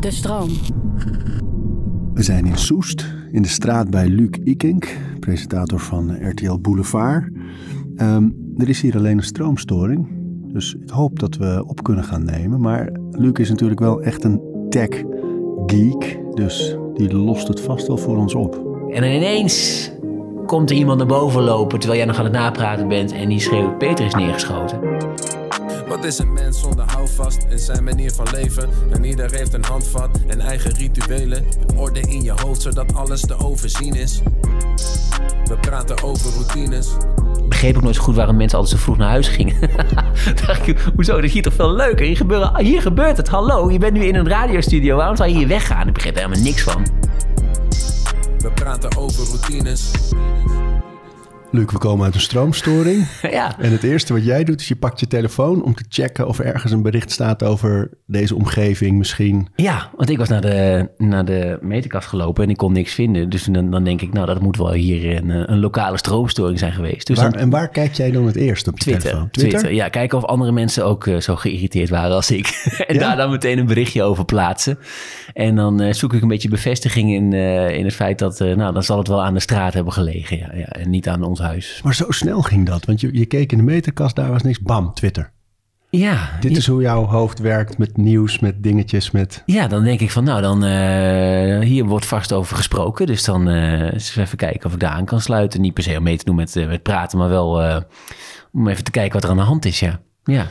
De stroom. We zijn in Soest, in de straat bij Luc Ikink, presentator van RTL Boulevard. Ehm, er is hier alleen een stroomstoring, dus ik hoop dat we op kunnen gaan nemen. Maar Luc is natuurlijk wel echt een tech-geek, dus die lost het vast wel voor ons op. En ineens komt er iemand naar boven lopen terwijl jij nog aan het napraten bent en die schreeuwt: Peter is neergeschoten. Wat is een mens zonder houvast in zijn manier van leven? En ieder heeft een handvat en eigen rituelen. Orde in je hoofd zodat alles te overzien is. We praten over routines. Ik begreep ook nooit zo goed waarom mensen altijd zo vroeg naar huis gingen. dacht ik, hoezo? Dat is hier toch veel leuker? Hier, gebeuren, hier gebeurt het. Hallo, je bent nu in een radiostudio. Waarom zou je hier weggaan? Ik begreep er helemaal niks van. We praten over routines. Luc, we komen uit een stroomstoring. ja. En het eerste wat jij doet is je pakt je telefoon om te checken of er ergens een bericht staat over deze omgeving misschien. Ja, want ik was naar de, naar de meterkast gelopen en ik kon niks vinden. Dus dan, dan denk ik, nou dat moet wel hier een, een lokale stroomstoring zijn geweest. Dus Waar, dan, en waar kijk jij dan het eerst op je Twitter, telefoon? Twitter. Ja, kijken of andere mensen ook eh, zo geïrriteerd waren als ik. en Ja? daar dan meteen een berichtje over plaatsen. En dan eh, zoek ik een beetje bevestiging in, eh, in het feit dat, nou, dan zal het wel aan de straat hebben gelegen. Ja, ja, en niet aan ons huis. Maar zo snel ging dat, want je, je keek in de meterkast, daar was niks. Bam, Twitter. Ja, Dit is hoe jouw hoofd werkt met nieuws, met dingetjes, met... ja, dan denk ik van, nou, dan eh, hier wordt vast over gesproken. Dus dan eh, eens even kijken of ik daar aan kan sluiten. Niet per se om mee te doen met, eh, met praten, maar wel om even te kijken wat er aan de hand is, ja. Ja,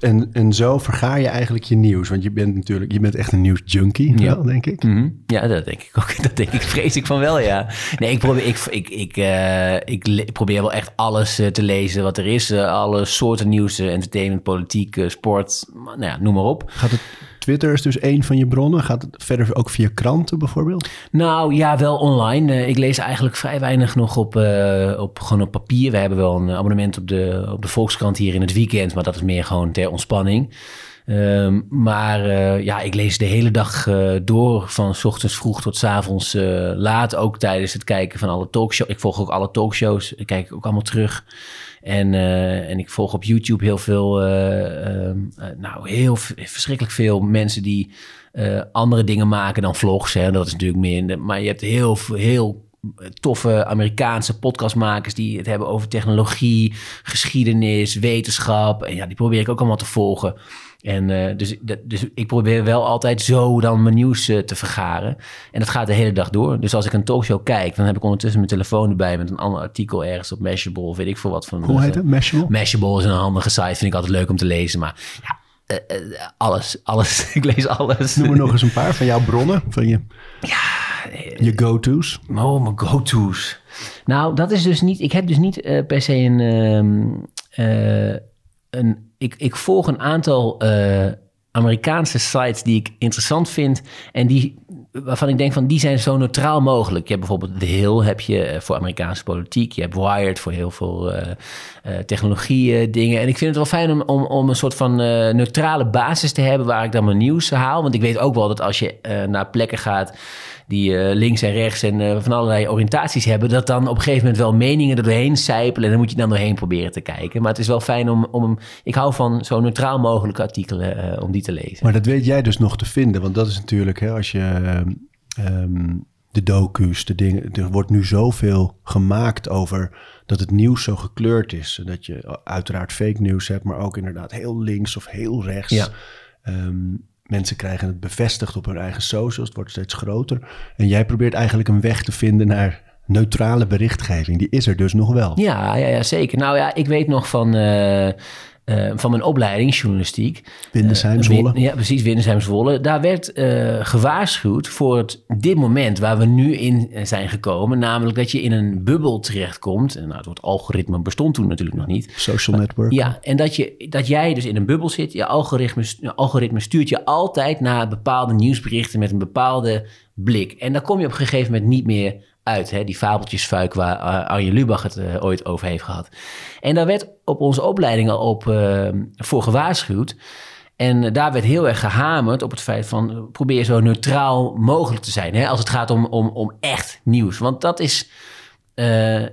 En, en zo verga je eigenlijk je nieuws. Want je bent natuurlijk, je bent echt een nieuwsjunkie, Ja. wel, denk ik. Mhm. Ja, dat denk ik ook. Dat denk ik, vrees ik van wel, ja. Nee, ik probeer, ik, ik, ik, eh, ik, probeer wel echt alles eh, te lezen wat er is. Eh, alle soorten nieuws, entertainment, politiek, sport, nou ja, noem maar op. Gaat het, Twitter is dus één van je bronnen. Gaat het verder ook via kranten bijvoorbeeld? Nou ja, wel online. Eh, ik lees eigenlijk vrij weinig nog op, eh, op, gewoon op papier. We hebben wel een abonnement op de, op de Volkskrant hier in het weekend, maar dat is meer gewoon ter ontspanning. Ehm, maar eh, ja, ik lees de hele dag eh, door, van 's ochtends vroeg tot 's avonds eh, laat. Ook tijdens het kijken van alle talkshows. Ik volg ook alle talkshows, ik kijk ook allemaal terug. En, en ik volg op YouTube heel veel, eh, ehm, eh, nou heel verschrikkelijk veel mensen die andere dingen maken dan vlogs. Hè. Dat is natuurlijk meer, maar je hebt heel, heel toffe Amerikaanse podcastmakers die het hebben over technologie, geschiedenis, wetenschap. En ja, die probeer ik ook allemaal te volgen. En eh, dus, dat- dus ik probeer wel altijd zo dan mijn nieuws eh, te vergaren. En dat gaat de hele dag door. Dus als ik een talkshow kijk, dan heb ik ondertussen mijn telefoon erbij met een ander artikel ergens op Mashable of weet ik veel wat van. Hoe heet het? Mashable? Mashable is een handige site, vind ik altijd leuk om te lezen. Maar ja, eh, eh, alles, alles. ik lees alles. Noem er nog eens een paar van jouw bronnen, van je, je go-to's. Oh, mijn go-to's. Nou, dat is dus niet... Ik heb dus niet eh, per se een... ehm, eh, een ik, ik volg een aantal eh, Amerikaanse sites die ik interessant vind... en die, waarvan ik denk van, die zijn zo neutraal mogelijk. Je hebt bijvoorbeeld The Hill heb je eh, voor Amerikaanse politiek. Je hebt Wired voor heel veel eh eh, technologie dingen. En ik vind het wel fijn om, om, om een soort van neutrale basis te hebben... waar ik dan mijn nieuws haal. Want ik weet ook wel dat als je naar plekken gaat die eh, links en rechts en eh, van allerlei oriëntaties hebben, dat dan op een gegeven moment wel meningen er doorheen sijpelen en dan moet je dan doorheen proberen te kijken. Maar het is wel fijn om, om ik hou van zo neutraal mogelijke artikelen eh, om die te lezen. Maar dat weet jij dus nog te vinden. Want dat is natuurlijk, hè, als je ehm, de docu's, de dingen... Er wordt nu zoveel gemaakt over dat het nieuws zo gekleurd is. Dat je uiteraard fake nieuws hebt, maar ook inderdaad heel links of heel rechts. Ja. Ehm, mensen krijgen het bevestigd op hun eigen socials. Het wordt steeds groter. En jij probeert eigenlijk een weg te vinden naar neutrale berichtgeving. Die is er dus nog wel. Ja, ja, ja, zeker. Nou ja, ik weet nog van, eh, eh, van mijn opleiding journalistiek. Windesheim, Eh, Zwolle. Ja, precies, Windesheim, Zwolle. Daar werd eh, gewaarschuwd voor het, dit moment waar we nu in zijn gekomen. Namelijk dat je in een bubbel terechtkomt. En nou, het woord algoritme bestond toen natuurlijk nog niet. Social network. Ja, en dat, je, dat jij dus in een bubbel zit. Je algoritme, algoritme stuurt je altijd naar bepaalde nieuwsberichten met een bepaalde blik. En daar kom je op een gegeven moment niet meer uit. Hè? Die fabeltjesfuik waar eh, Arjen Lubach het eh, ooit over heeft gehad. En daar werd op onze opleiding al op, eh, voor gewaarschuwd. En daar werd heel erg gehamerd op het feit van... probeer zo neutraal mogelijk te zijn. Hè? Als het gaat om, om, om echt nieuws. Want dat is...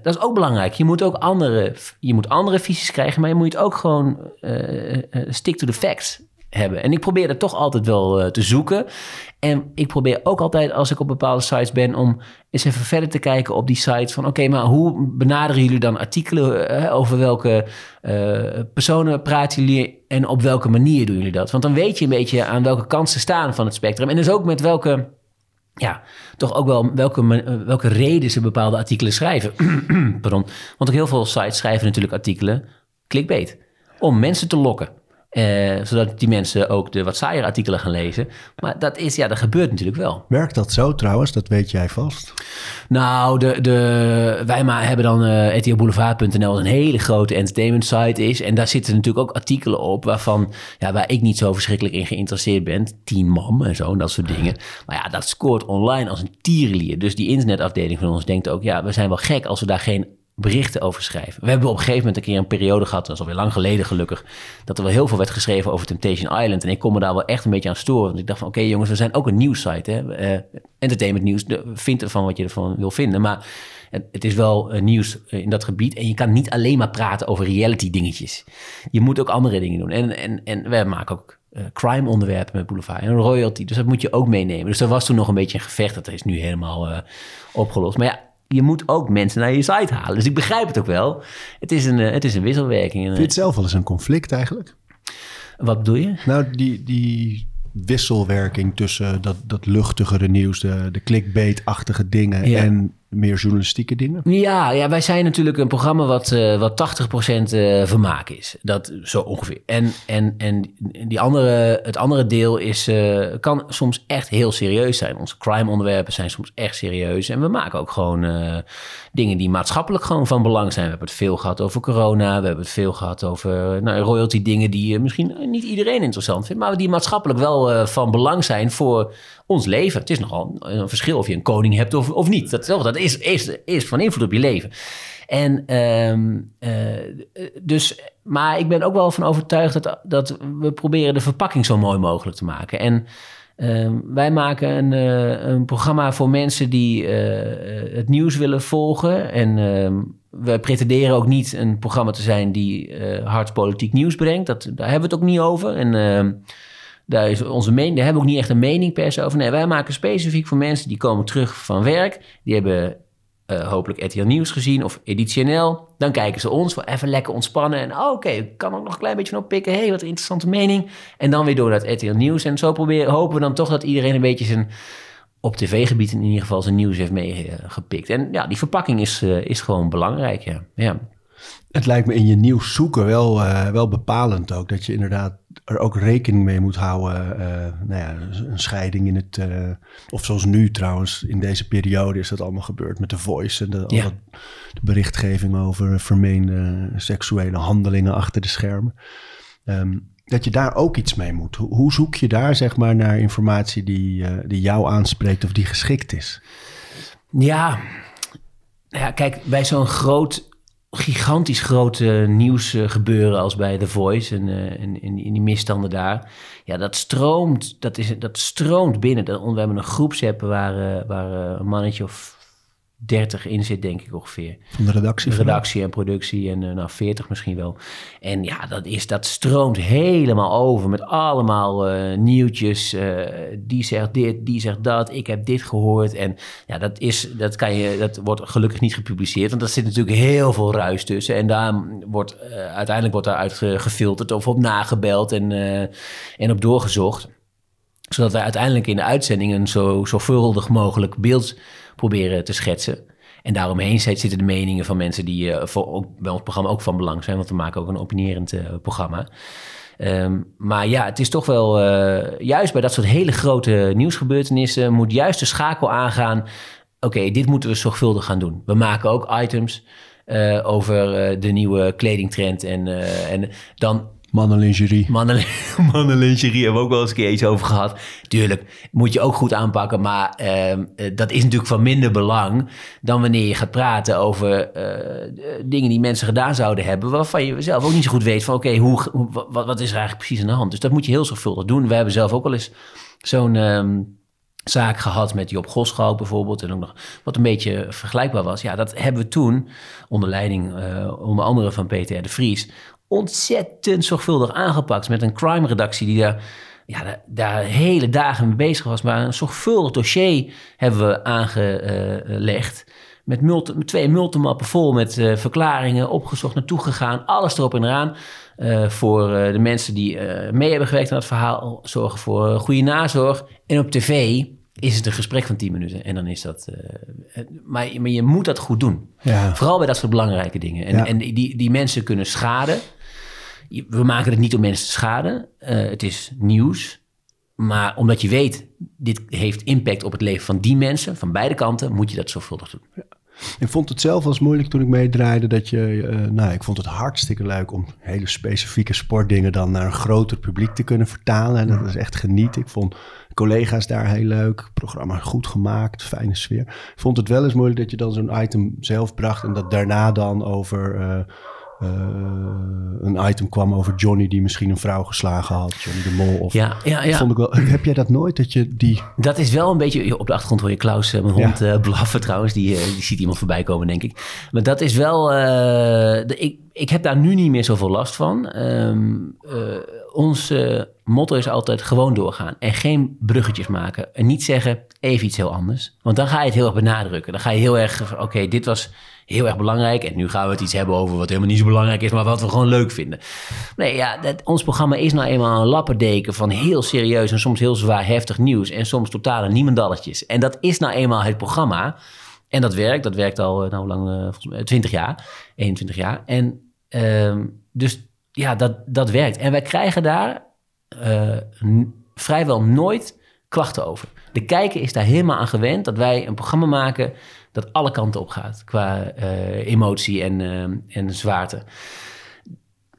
Dat is ook belangrijk. Je moet ook andere, je moet andere visies krijgen, maar je moet ook gewoon stick to the facts. Hebben. En ik probeer dat toch altijd wel uh, te zoeken. En ik probeer ook altijd, als ik op bepaalde sites ben, om eens even verder te kijken op die sites. Van oké, maar hoe benaderen jullie dan artikelen? Uh, over welke uh, personen praten jullie en op welke manier doen jullie dat? Want dan weet je een beetje aan welke kant ze staan van het spectrum. En dus ook met welke ja, toch ook wel welke, welke reden ze bepaalde artikelen schrijven. Pardon. Want ook heel veel sites schrijven natuurlijk artikelen clickbait. Om mensen te lokken. Eh, zodat die mensen ook de wat saaier artikelen gaan lezen. Maar dat, is, ja, dat gebeurt natuurlijk wel. Werkt dat zo trouwens? Dat weet jij vast. Nou, de, de, wij maar hebben dan uh, etioboulevard.nl een hele grote entertainment site is. En daar zitten natuurlijk ook artikelen op waarvan, ja, waar ik niet zo verschrikkelijk in geïnteresseerd ben. Teen Mom en zo en dat soort dingen. Maar ja, dat scoort online als een tierenlier. Dus die internetafdeling van ons denkt ook, ja, we zijn wel gek als we daar geen berichten over schrijven. We hebben op een gegeven moment een keer een periode gehad, dat is alweer lang geleden gelukkig, dat er wel heel veel werd geschreven over Temptation Island. En ik kon me daar wel echt een beetje aan storen. Want ik dacht van, oké jongens, we zijn ook een nieuwssite. Hè? Uh, entertainment nieuws, vind ervan wat je ervan wil vinden. Maar het, is wel uh, nieuws eh, in dat gebied. En je kan niet alleen maar praten over reality dingetjes. Je moet ook andere dingen doen. En, en, en wij maken ook crime onderwerpen met Boulevard en royalty. Dus dat moet je ook meenemen. Dus er was toen nog een beetje een gevecht. Dat is nu helemaal opgelost. Maar ja, je moet ook mensen naar je site halen. Dus ik begrijp het ook wel. Het is een, eh, het is een wisselwerking. Vind je het zelf wel eens een conflict eigenlijk? Wat bedoel je? Nou, die, die wisselwerking tussen dat, dat luchtigere nieuws, de, de clickbait-achtige dingen en meer journalistieke dingen? Ja, ja wij zijn natuurlijk een programma wat, uh, wat 80% uh, eh, vermaak is. Dat zo ongeveer. En, en, en die andere, het andere deel is, uh, kan soms echt heel serieus zijn. Onze crime-onderwerpen zijn soms echt serieus. En we maken ook gewoon dingen die maatschappelijk gewoon van belang zijn. We hebben het veel gehad over corona. We hebben het veel gehad over nou, royalty dingen die misschien niet iedereen interessant vindt. Maar die maatschappelijk wel van belang zijn voor ons leven. Het is nogal een verschil of je een koning hebt of, of niet. Dat, dat is, is, is van invloed op je leven. En um, uh, dus, maar ik ben ook wel van overtuigd dat, dat we proberen de verpakking zo mooi mogelijk te maken. En um, wij maken een, uh, een programma voor mensen die uh, het nieuws willen volgen. En um, we pretenderen ook niet een programma te zijn die hard politiek nieuws brengt. Dat, daar hebben we het ook niet over. En daar, is onze mening, daar hebben we ook niet echt een mening per se over. Nee, wij maken specifiek voor mensen die komen terug van werk. Die hebben uh, hopelijk RTL Nieuws gezien of editioneel. Dan kijken ze ons, voor even lekker ontspannen. En oh, oké, okay, kan ook nog een klein beetje van oppikken. Hé, hey, wat een interessante mening. En dan weer door naar het RTL Nieuws. En zo proberen, hopen we dan toch dat iedereen een beetje zijn... op tv-gebied in ieder geval zijn nieuws heeft meegepikt. En ja, die verpakking is, uh, is gewoon belangrijk, ja. ja. Het lijkt me in je nieuws zoeken wel, uh, wel bepalend ook. Dat je inderdaad er ook rekening mee moet houden. Uh, nou ja, een scheiding in het. Uh, of zoals nu trouwens, in deze periode is dat allemaal gebeurd met de voice. En de, ja. de berichtgeving over vermeende seksuele handelingen achter de schermen. Um, dat je daar ook iets mee moet. Hoe, hoe, zoek je daar zeg maar naar informatie die, die jou aanspreekt of die geschikt is? Ja, ja kijk, bij zo'n groot gigantisch grote nieuws uh, gebeuren als bij The Voice en, en, en, die misstanden daar. Ja, dat stroomt, dat, is, dat stroomt binnen. We hebben een groepsapp waar, uh, waar een mannetje of 30 in zit, denk ik ongeveer. Van de redactie? De redactie en productie en uh, nou 40 misschien wel. En ja, dat, is, dat stroomt helemaal over met allemaal uh, nieuwtjes. Uh, die zegt dit, die zegt dat, ik heb dit gehoord. En ja, dat, is, dat, kan je, dat wordt gelukkig niet gepubliceerd, want er zit natuurlijk heel veel ruis tussen. En daar wordt uiteindelijk wordt daaruit gefilterd of op nagebeld en, en op doorgezocht. Zodat wij uiteindelijk in de uitzending een zo zorgvuldig mogelijk beeld proberen te schetsen. En daaromheen zitten de meningen van mensen die uh, voor, ook, bij ons programma ook van belang zijn. Want we maken ook een opinierend uh, programma. Um, maar ja, het is toch wel uh, juist bij dat soort hele grote nieuwsgebeurtenissen moet juist de schakel aangaan. Oké, dit moeten we zorgvuldig gaan doen. We maken ook items over de nieuwe kledingtrend. En, en dan Mannenlingerie. Mannen, mannenlingerie hebben we ook wel eens een keer iets over gehad. Tuurlijk, moet je ook goed aanpakken. Maar uh, dat is natuurlijk van minder belang dan wanneer je gaat praten over uh, dingen die mensen gedaan zouden hebben. Waarvan je zelf ook niet zo goed weet van oké, hoe, wat, wat, is er eigenlijk precies aan de hand. Dus dat moet je heel zorgvuldig doen. We hebben zelf ook wel eens zo'n... Um, zaak gehad met Job Goschalk bijvoorbeeld. En ook nog wat een beetje vergelijkbaar was. Ja, dat hebben we toen onder leiding onder andere van Peter de Vries ontzettend zorgvuldig aangepakt. Met een crime-redactie die daar, ja, daar, daar hele dagen mee bezig was. Maar een zorgvuldig dossier hebben we aangelegd. Met, multi, met twee multimappen vol met uh, verklaringen, opgezocht, naartoe gegaan. Alles erop en eraan. Uh, voor uh, de mensen die mee hebben gewerkt aan het verhaal. Zorgen voor goede nazorg. En op tv is het een gesprek van 10 minuten. En dan is dat. Uh, maar, maar je moet dat goed doen. Ja. Vooral bij dat soort belangrijke dingen. En, ja. en die, die mensen kunnen schaden. We maken het niet om mensen te schaden. Uh, het is nieuws. Maar omdat je weet, dit heeft impact op het leven van die mensen, van beide kanten, moet je dat zorgvuldig doen. Ja. Ik vond het zelf als moeilijk toen ik meedraaide dat je, uh, nou, ik vond het hartstikke leuk om hele specifieke sportdingen dan naar een groter publiek te kunnen vertalen. En dat is echt genieten. Ik vond collega's daar heel leuk, programma goed gemaakt, fijne sfeer. Ik vond het wel eens moeilijk dat je dan zo'n item zelf bracht en dat daarna dan over uh, uh, een item kwam over Johnny die misschien een vrouw geslagen had, Johnny de Mol. Of, ja, ja, ja. Vond ik wel, heb jij dat nooit, dat je die... Dat is wel een beetje, op de achtergrond hoor je Klaus, mijn hond, ja. blaffen trouwens, die, die ziet iemand voorbij komen denk ik. Maar dat is wel, de, ik, ik heb daar nu niet meer zoveel last van. Um, ons motto is altijd gewoon doorgaan en geen bruggetjes maken. En niet zeggen even iets heel anders. Want dan ga je het heel erg benadrukken. Dan ga je heel erg, oké, okay, dit was heel erg belangrijk. En nu gaan we het iets hebben over wat helemaal niet zo belangrijk is, maar wat we gewoon leuk vinden. Nee, ja, dat, ons programma is nou eenmaal een lappendeken van heel serieus en soms heel zwaar heftig nieuws. En soms totale niemendalletjes. En dat is nou eenmaal het programma. En dat werkt, dat werkt al, nou lang, uh, volgens mij 20 jaar, 21 jaar. En uh, dus ja, dat, dat werkt. En wij krijgen daar vrijwel nooit klachten over. De kijker is daar helemaal aan gewend dat wij een programma maken dat alle kanten op gaat qua uh, emotie en, uh, en zwaarte.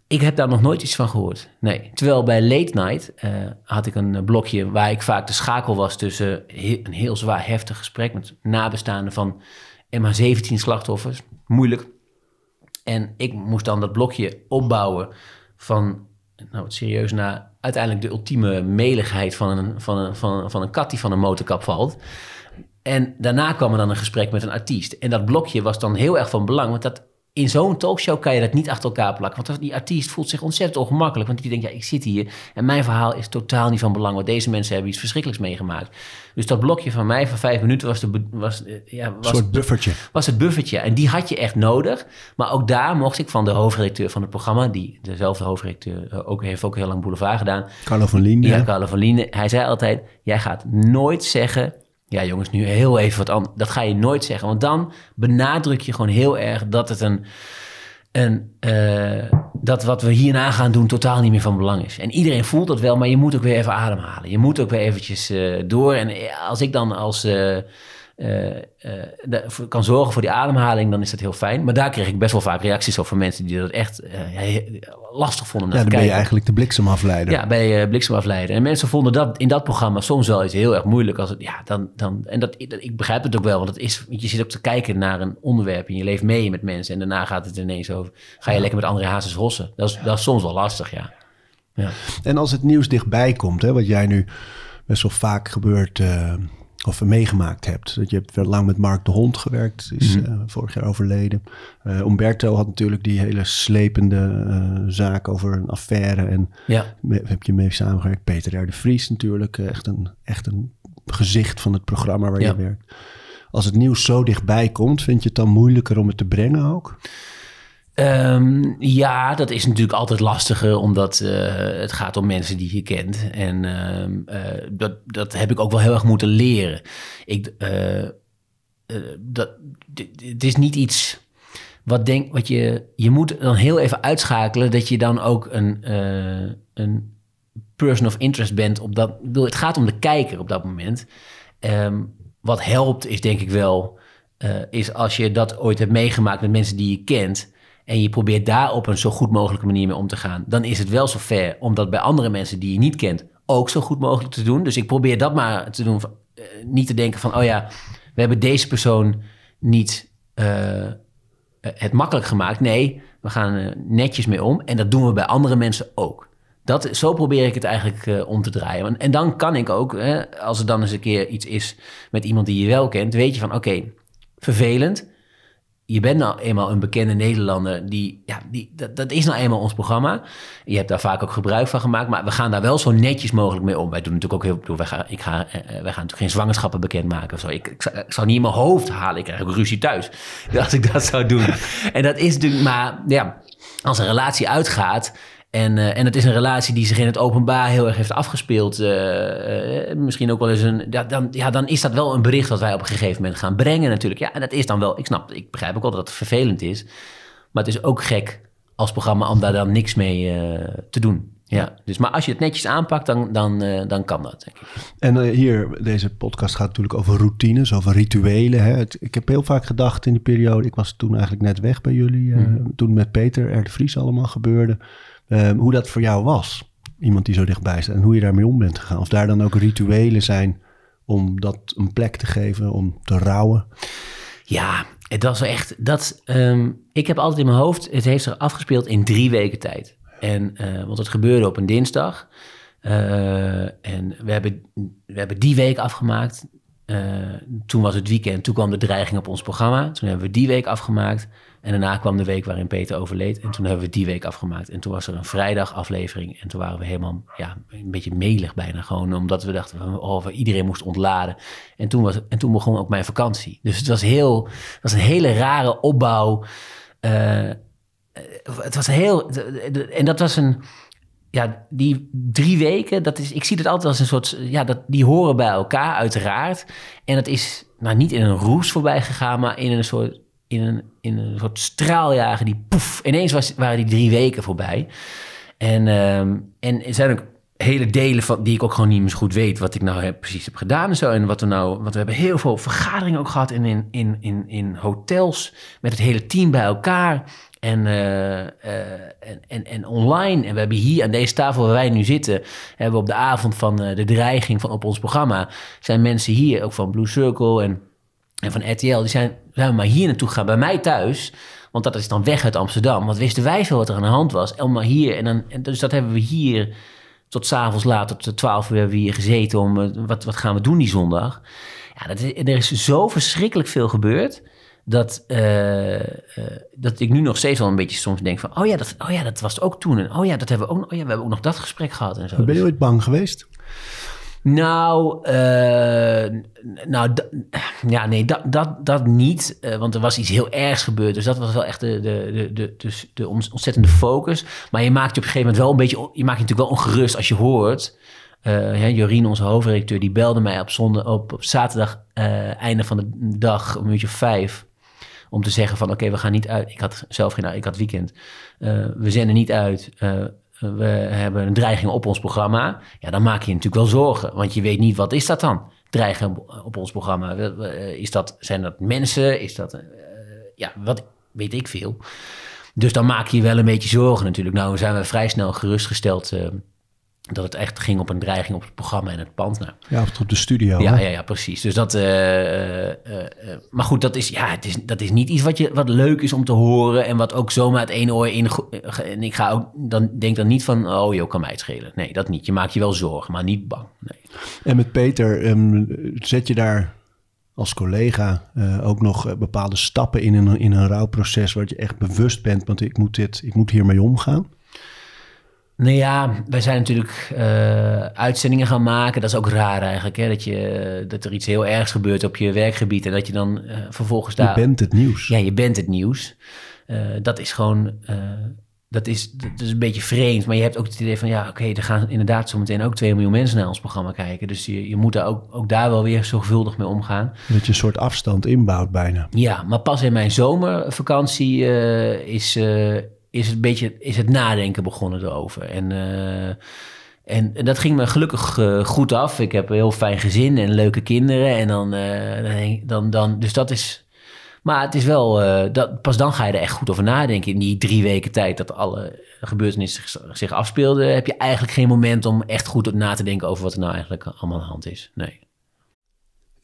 Ik heb daar nog nooit iets van gehoord. Nee. Terwijl bij Late Night had ik een blokje waar ik vaak de schakel was tussen een heel zwaar heftig gesprek met nabestaanden van MH17 slachtoffers. Moeilijk. En ik moest dan dat blokje opbouwen van nou, serieus naar uiteindelijk de ultieme meligheid van een, van, een, van, van een kat die van een motorkap valt. En daarna kwam er dan een gesprek met een artiest. En dat blokje was dan heel erg van belang, want dat in zo'n talkshow kan je dat niet achter elkaar plakken. Want die artiest voelt zich ontzettend ongemakkelijk. Want die denkt, ja, ik zit hier en mijn verhaal is totaal niet van belang. Want deze mensen hebben iets verschrikkelijks meegemaakt. Dus dat blokje van mij van vijf minuten was, de, was, eh, ja, was, een soort buffertje. Was het buffertje. En die had je echt nodig. Maar ook daar mocht ik van de hoofdredacteur van het programma... die dezelfde hoofdredacteur eh, ook, heeft ook heel lang Boulevard gedaan. Carlo van Lien. Ja, Carlo van Lien. Hij zei altijd, jij gaat nooit zeggen... Ja, jongens, nu heel even wat anders. Dat ga je nooit zeggen. Want dan benadruk je gewoon heel erg dat het een en uh, dat wat we hierna gaan doen totaal niet meer van belang is. En iedereen voelt dat wel, maar je moet ook weer even ademhalen. Je moet ook weer eventjes uh, door. En als ik dan als uh, uh, kan zorgen voor die ademhaling, dan is dat heel fijn. Maar daar kreeg ik best wel vaak reacties over mensen die dat echt uh, lastig vonden. Ja, dan ben je eigenlijk de bliksemafleider. Ja, ben je bliksemafleider. En mensen vonden dat in dat programma soms wel iets heel erg moeilijk. Als het, ja, dan, dan, en dat, ik begrijp het ook wel, want het is, je zit ook te kijken naar een onderwerp en je leeft mee met mensen. En daarna gaat het ineens over, ga je ja. lekker met André Hazes rossen. Dat is, dat is soms wel lastig, ja. ja. En als het nieuws dichtbij komt, hè, wat jij nu best wel vaak gebeurt of meegemaakt hebt. Dat je hebt lang met Mark de Hond gewerkt, is mm -hmm. uh, vorig jaar overleden. Uh, Umberto had natuurlijk die hele slepende uh, zaak over een affaire en ja. me, heb je mee samengewerkt. Peter R. de Vries natuurlijk, echt, een, echt een gezicht van het programma waar ja. je werkt. Als het nieuws zo dichtbij komt, vind je het dan moeilijker om het te brengen ook? Um, ja, dat is natuurlijk altijd lastiger, omdat uh, het gaat om mensen die je kent. En uh, uh, dat, dat heb ik ook wel heel erg moeten leren. Ik, dat, het is niet iets wat denk, wat je, je moet dan heel even uitschakelen dat je dan ook een, een person of interest bent. Op dat, het gaat om de kijker op dat moment. Um, wat helpt is denk ik wel, is als je dat ooit hebt meegemaakt met mensen die je kent en je probeert daar op een zo goed mogelijke manier mee om te gaan, dan is het wel zo om dat bij andere mensen die je niet kent ook zo goed mogelijk te doen. Dus ik probeer dat maar te doen. Uh, niet te denken van, oh ja, we hebben deze persoon niet uh, het makkelijk gemaakt. Nee, we gaan er netjes mee om. En dat doen we bij andere mensen ook. Dat, zo probeer ik het eigenlijk om te draaien. En, dan kan ik ook, hè, als er dan eens een keer iets is met iemand die je wel kent, weet je van, oké, vervelend je bent nou eenmaal een bekende Nederlander. Die, ja, die, dat, dat is nou eenmaal ons programma. Je hebt daar vaak ook gebruik van gemaakt. Maar we gaan daar wel zo netjes mogelijk mee om. Wij doen natuurlijk ook heel veel. Wij gaan, ik ga, uh, wij gaan natuurlijk geen zwangerschappen bekendmaken of zo. Ik, ik, ik, zou niet in mijn hoofd halen. Ik krijg ook ruzie thuis. Als ik dat zou doen. en dat is natuurlijk. Maar ja, als een relatie uitgaat. En, uh, en het is een relatie die zich in het openbaar heel erg heeft afgespeeld. Uh, uh, misschien ook wel eens een. Ja dan, ja, dan is dat wel een bericht dat wij op een gegeven moment gaan brengen, natuurlijk. Ja, en dat is dan wel. Ik snap, ik begrijp ook wel dat het vervelend is. Maar het is ook gek als programma om daar dan niks mee te doen. Ja, dus, maar als je het netjes aanpakt, dan, dan, dan kan dat. Denk ik. En hier, deze podcast gaat natuurlijk over routines, over rituelen. Hè. Het, ik heb heel vaak gedacht in die periode. Ik was toen eigenlijk net weg bij jullie. Mm. Toen met Peter R. de Vries allemaal gebeurde. Um, hoe dat voor jou was. Iemand die zo dichtbij staat en hoe je daarmee om bent gegaan. Of daar dan ook rituelen zijn om dat een plek te geven, om te rouwen. Ja, het was echt. Dat, um, ik heb altijd in mijn hoofd, het heeft zich afgespeeld in drie weken tijd. En, uh, want het gebeurde op een dinsdag. Uh, en we hebben, we hebben die week afgemaakt. Uh, toen was het weekend, toen kwam de dreiging op ons programma. Toen hebben we die week afgemaakt. En daarna kwam de week waarin Peter overleed. En toen hebben we die week afgemaakt. En toen was er een vrijdag aflevering. En toen waren we helemaal ja, een beetje melig bijna. Gewoon omdat we dachten, oh, iedereen moest ontladen. En toen, was, en toen begon ook mijn vakantie. Dus het was, heel, was een hele rare opbouw. Uh, het was heel... En dat was een ja, die drie weken, dat is, ik zie het altijd als een soort, ja, dat, die horen bij elkaar, uiteraard. En dat is nou, niet in een roes voorbij gegaan, maar in een soort, in een, in een soort straaljager die poef, ineens waren die drie weken voorbij. En, um, en er zijn ook hele delen van die ik ook gewoon niet meer zo goed weet wat ik nou heb, precies heb gedaan en zo. En wat we nou, want we hebben heel veel vergaderingen ook gehad in, in, in, in hotels met het hele team bij elkaar. En, uh, uh, en, en, en, online. En we hebben hier aan deze tafel waar wij nu zitten, hebben we op de avond van uh, de dreiging van op ons programma, zijn mensen hier, ook van Blue Circle en, en van RTL, die zijn, zijn we maar hier naartoe gegaan, bij mij thuis. Want dat is dan weg uit Amsterdam. Want wisten wij veel wat er aan de hand was. En maar hier. En dan, dus dat hebben we hier tot s'avonds laat, tot de twaalf uur hebben we hier gezeten om wat, wat gaan we doen die zondag. Ja, dat is, er is zo verschrikkelijk veel gebeurd dat, uh, uh, dat ik nu nog steeds wel een beetje soms denk van... oh ja, dat, oh ja, dat was ook toen. En oh ja, dat hebben we ook, oh ja, we hebben ook nog dat gesprek gehad en zo. Ben je ooit bang geweest? Nou, uh, nou ja, nee, dat, dat, dat niet. want er was iets heel ergs gebeurd. Dus dat was wel echt de, de, de, de, de, de ontzettende focus. Maar je maakt je op een gegeven moment wel een beetje... je maakt je natuurlijk wel ongerust als je hoort... Uh, Jorien, onze hoofdredacteur, die belde mij op, zonde, op, op zaterdag, einde van de dag, een uurtje vijf om te zeggen van oké, we gaan niet uit. Ik had zelf geen, ik had weekend. Uh, we zenden niet uit. Uh, we hebben een dreiging op ons programma. Ja, dan maak je je natuurlijk wel zorgen. Want je weet niet, wat is dat dan? Dreigen op ons programma. Is dat, zijn dat mensen? Is dat, ja, wat weet ik veel. Dus dan maak je je wel een beetje zorgen natuurlijk. Nou zijn we vrij snel gerustgesteld dat het echt ging op een dreiging op het programma en het pand. Nou, ja, op de studio. Ja, ja, ja, precies. Dus dat, uh, uh, uh, maar goed, dat is, ja, het is, dat is niet iets wat, je, wat leuk is om te horen en wat ook zomaar het ene oor in. En ik ga ook, dan denk dan niet van, oh joh, kan mij het schelen. Nee, dat niet. Je maakt je wel zorgen, maar niet bang. Nee. En met Peter, um, zet je daar als collega ook nog bepaalde stappen in een, in een rouwproces waar je echt bewust bent, want ik moet, dit, ik moet hiermee omgaan? Nou ja, wij zijn natuurlijk uh, uitzendingen gaan maken. Dat is ook raar eigenlijk, hè? Dat, je, dat er iets heel ergs gebeurt op je werkgebied... en dat je dan uh, vervolgens daar... Je bent het nieuws. Ja, je bent het nieuws. Uh, dat is gewoon... dat, is, dat is een beetje vreemd, maar je hebt ook het idee van... ja, oké, okay, er gaan inderdaad zometeen ook 2 miljoen mensen naar ons programma kijken. Dus je, je moet daar ook, ook daar wel weer zorgvuldig mee omgaan. Dat je een soort afstand inbouwt bijna. Ja, maar pas in mijn zomervakantie is is het, beetje, is het nadenken begonnen erover. En, uh, en, dat ging me gelukkig uh, goed af. Ik heb een heel fijn gezin en leuke kinderen. En dan, uh, dan, dan, dus dat is. Maar het is wel, dat, pas dan ga je er echt goed over nadenken. In die drie weken tijd dat alle gebeurtenissen zich, zich afspeelden, heb je eigenlijk geen moment om echt goed na te denken over wat er nou eigenlijk allemaal aan de hand is. Nee.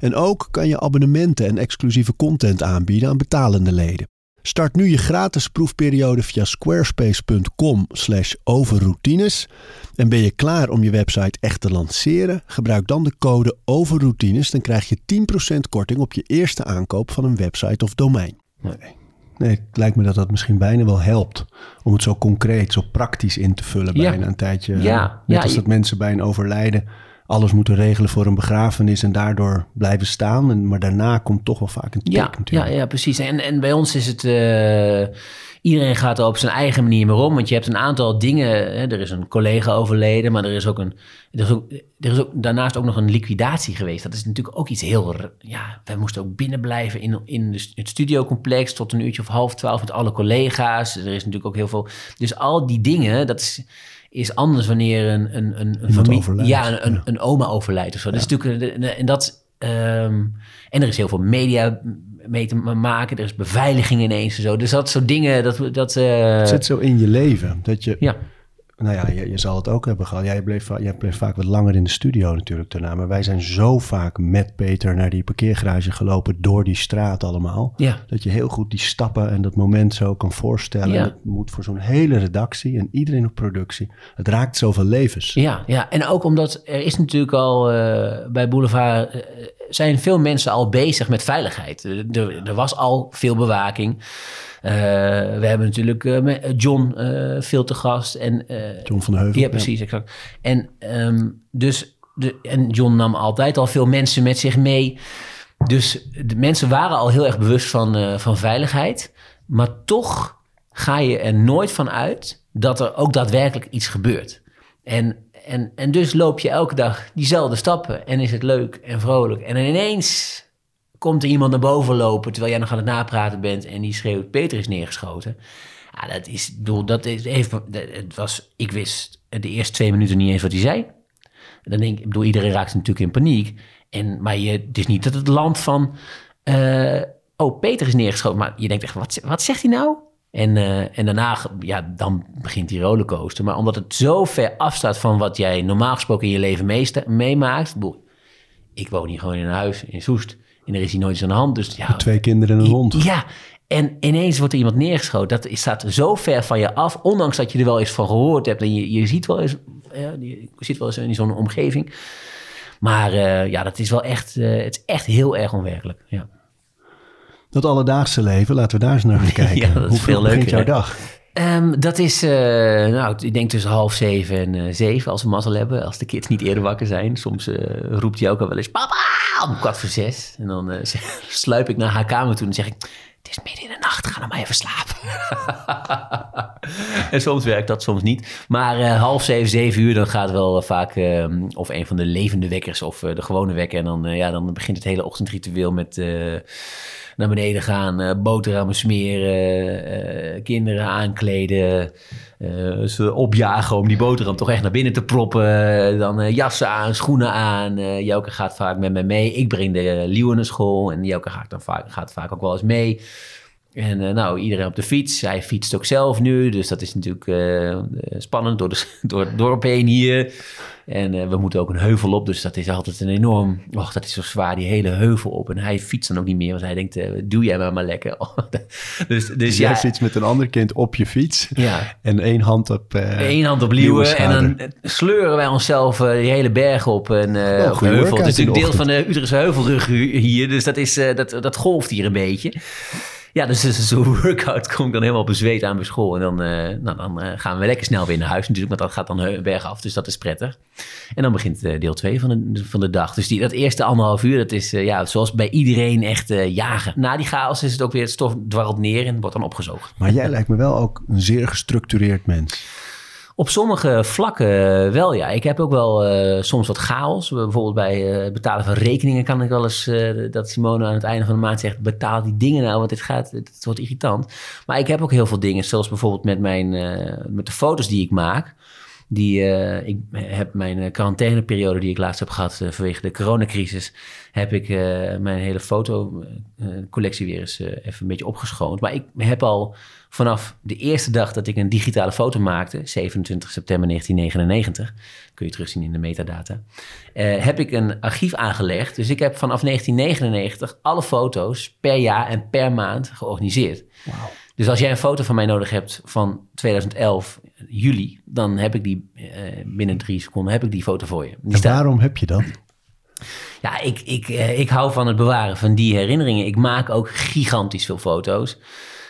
En ook kan je abonnementen en exclusieve content aanbieden aan betalende leden. Start nu je gratis proefperiode via squarespace.com/overroutines. En ben je klaar om je website echt te lanceren? Gebruik dan de code overroutines, dan krijg je 10% korting op je eerste aankoop van een website of domein. Nee. Nee, het lijkt me dat dat misschien bijna wel helpt om het zo concreet, zo praktisch in te vullen Ja. bijna een tijdje. Ja, Net ja, als je- dat mensen bij een overlijden alles moeten regelen voor een begrafenis en daardoor blijven staan. En, maar daarna komt toch wel vaak een tik Ja, natuurlijk. ja, ja, precies. En, en bij ons is het... eh, iedereen gaat er op zijn eigen manier mee om. Want je hebt een aantal dingen... Hè, er is een collega overleden, maar er is ook een... Er is ook, er is ook daarnaast ook nog een liquidatie geweest. Dat is natuurlijk ook iets heel... Ja, wij moesten ook binnen blijven in, in de het studiocomplex... tot een uurtje of half twaalf met alle collega's. Er is natuurlijk ook heel veel... Dus al die dingen, dat is... Is anders wanneer een, een, een, familie... overlijdt, Ja, een, een, oma overlijdt of zo. Dat is natuurlijk... En dat... ehm, en er is heel veel media mee te ma- maken. Er is beveiliging ineens en zo. Dus dat soort dingen, dat... dat eh, Het zit zo in je leven dat je, ja, nou ja, je, je zal het ook hebben gehad. Jij bleef, jij bleef vaak wat langer in de studio natuurlijk daarna. Maar wij zijn zo vaak met Peter naar die parkeergarage gelopen door die straat allemaal. ja, Dat je heel goed die stappen en dat moment zo kan voorstellen. Ja. Het moet voor zo'n hele redactie en iedereen op productie. Het raakt zoveel levens. ja, ja. En ook omdat er is natuurlijk al eh, bij Boulevard... eh, zijn veel mensen al bezig met veiligheid. Er- er was al veel bewaking. Eh, we hebben natuurlijk eh, John eh, veel te gast. En, John van de Heuvel. Ja, precies, exact. En ehm, dus de, en John nam altijd al veel mensen met zich mee. Dus de mensen waren al heel erg bewust van, van veiligheid. Maar toch ga je er nooit van uit dat er ook daadwerkelijk iets gebeurt. En, en, en dus loop je elke dag diezelfde stappen en is het leuk en vrolijk. En ineens komt er iemand naar boven lopen terwijl jij nog aan het napraten bent en die schreeuwt: Peter is neergeschoten. Ja, dat is, bedoel, dat is, dat- het was, ik wist de eerste twee minuten niet eens wat hij zei. Dan denk ik, bedoel, iedereen raakt natuurlijk in paniek. En, maar je, het is niet dat het land van, eh, oh, Peter is neergeschoten. Maar je denkt echt, wat, wat zegt hij nou? En, eh, en daarna, ja, dan begint die rollercoaster. Maar omdat het zo ver afstaat van wat jij normaal gesproken in je leven meemaakt. Bedoel, ik woon hier gewoon in een huis in Soest. En er is hier nooit iets aan de hand. Dus ja, Twee kinderen en een hond. ja, en ineens wordt er iemand neergeschoten. Dat staat zo ver van je af. Ondanks dat je er wel eens van gehoord hebt. En je, je ziet wel eens, ja, je zit wel eens in zo'n omgeving. Maar eh, ja, dat is wel echt, eh, het is echt heel erg onwerkelijk. Ja. Dat alledaagse leven, laten we daar eens naar gaan kijken. Ja, dat is Hoe veel vroeg begint jouw dag? Ehm, dat is, eh, nou, ik denk tussen half zeven en eh, zeven als we mazzel hebben. Als de kids niet eerder wakker zijn. Soms eh, roept hij ook al wel eens, papa, om kwart voor zes. En dan sluip ik naar haar kamer toe en zeg ik, het is midden in de nacht, ga nou maar even slapen. en soms werkt dat, soms niet. Maar half zeven, zeven uur, dan gaat wel vaak ehm, of een van de levende wekkers of de gewone wekker. En dan, ja, dan begint het hele ochtendritueel met naar beneden gaan, eh boterhammen smeren, eh, kinderen aankleden, eh, ze opjagen om die boterham toch echt naar binnen te proppen. Eh, dan eh, jassen aan, schoenen aan. Eh Jouke gaat vaak met me mee. Ik breng de uh, Liewe naar school en Jouke gaat, dan vaak, gaat vaak ook wel eens mee. En eh, nou, iedereen op de fiets. Hij fietst ook zelf nu, dus dat is natuurlijk eh, eh, spannend door, de, door het dorp heen hier. En we moeten ook een heuvel op, dus dat is altijd een enorm... Och, dat is zo zwaar, die hele heuvel op. En hij fietst dan ook niet meer, want hij denkt, doe jij maar maar lekker. dus, dus Dus ja, jij fietst met een ander kind op je fiets. ja, En één hand op... Eén hand op en dan sleuren wij onszelf die hele berg op. En, Oh, op de goeie heuvel. Het is natuurlijk deel van de Utrechtse heuvelrug hier. Dus dat, is, dat, dat golft hier een beetje. Ja, dus, dus zo'n workout kom ik dan helemaal bezweet aan bij school. En dan, eh, nou, dan eh, gaan we lekker snel weer naar huis natuurlijk. Want dat gaat dan heu- berg af, dus dat is prettig. En dan begint eh, deel 2 van de, van de dag. Dus die, dat eerste anderhalf uur, dat is ja, zoals bij iedereen echt jagen. Na die chaos is het ook weer, het stof dwarrelt neer en wordt dan opgezogen. Maar jij lijkt me wel ook een zeer gestructureerd mens. Op sommige vlakken wel, ja. Ik heb ook wel eh, soms wat chaos. Bijvoorbeeld bij eh, het betalen van rekeningen kan ik wel eens... eh, dat Simone aan het einde van de maand zegt... betaal die dingen nou, want dit gaat, het wordt irritant. Maar ik heb ook heel veel dingen, zoals bijvoorbeeld met, mijn, met de foto's die ik maak. Die, uh, ik heb mijn quarantaineperiode die ik laatst heb gehad uh, vanwege de coronacrisis, heb ik mijn hele fotocollectie weer eens even een beetje opgeschoond. Maar ik heb al vanaf de eerste dag dat ik een digitale foto maakte, 27 september 1999, kun je terugzien in de metadata, heb ik een archief aangelegd. Dus ik heb vanaf 1999 alle foto's per jaar en per maand georganiseerd. Wow. Dus als jij een foto van mij nodig hebt van 2011, juli, dan heb ik die uh, binnen drie seconden heb ik die foto voor je. Die en waarom heb je dat? Ja, ik, ik, uh, ik hou van het bewaren van die herinneringen. Ik maak ook gigantisch veel foto's.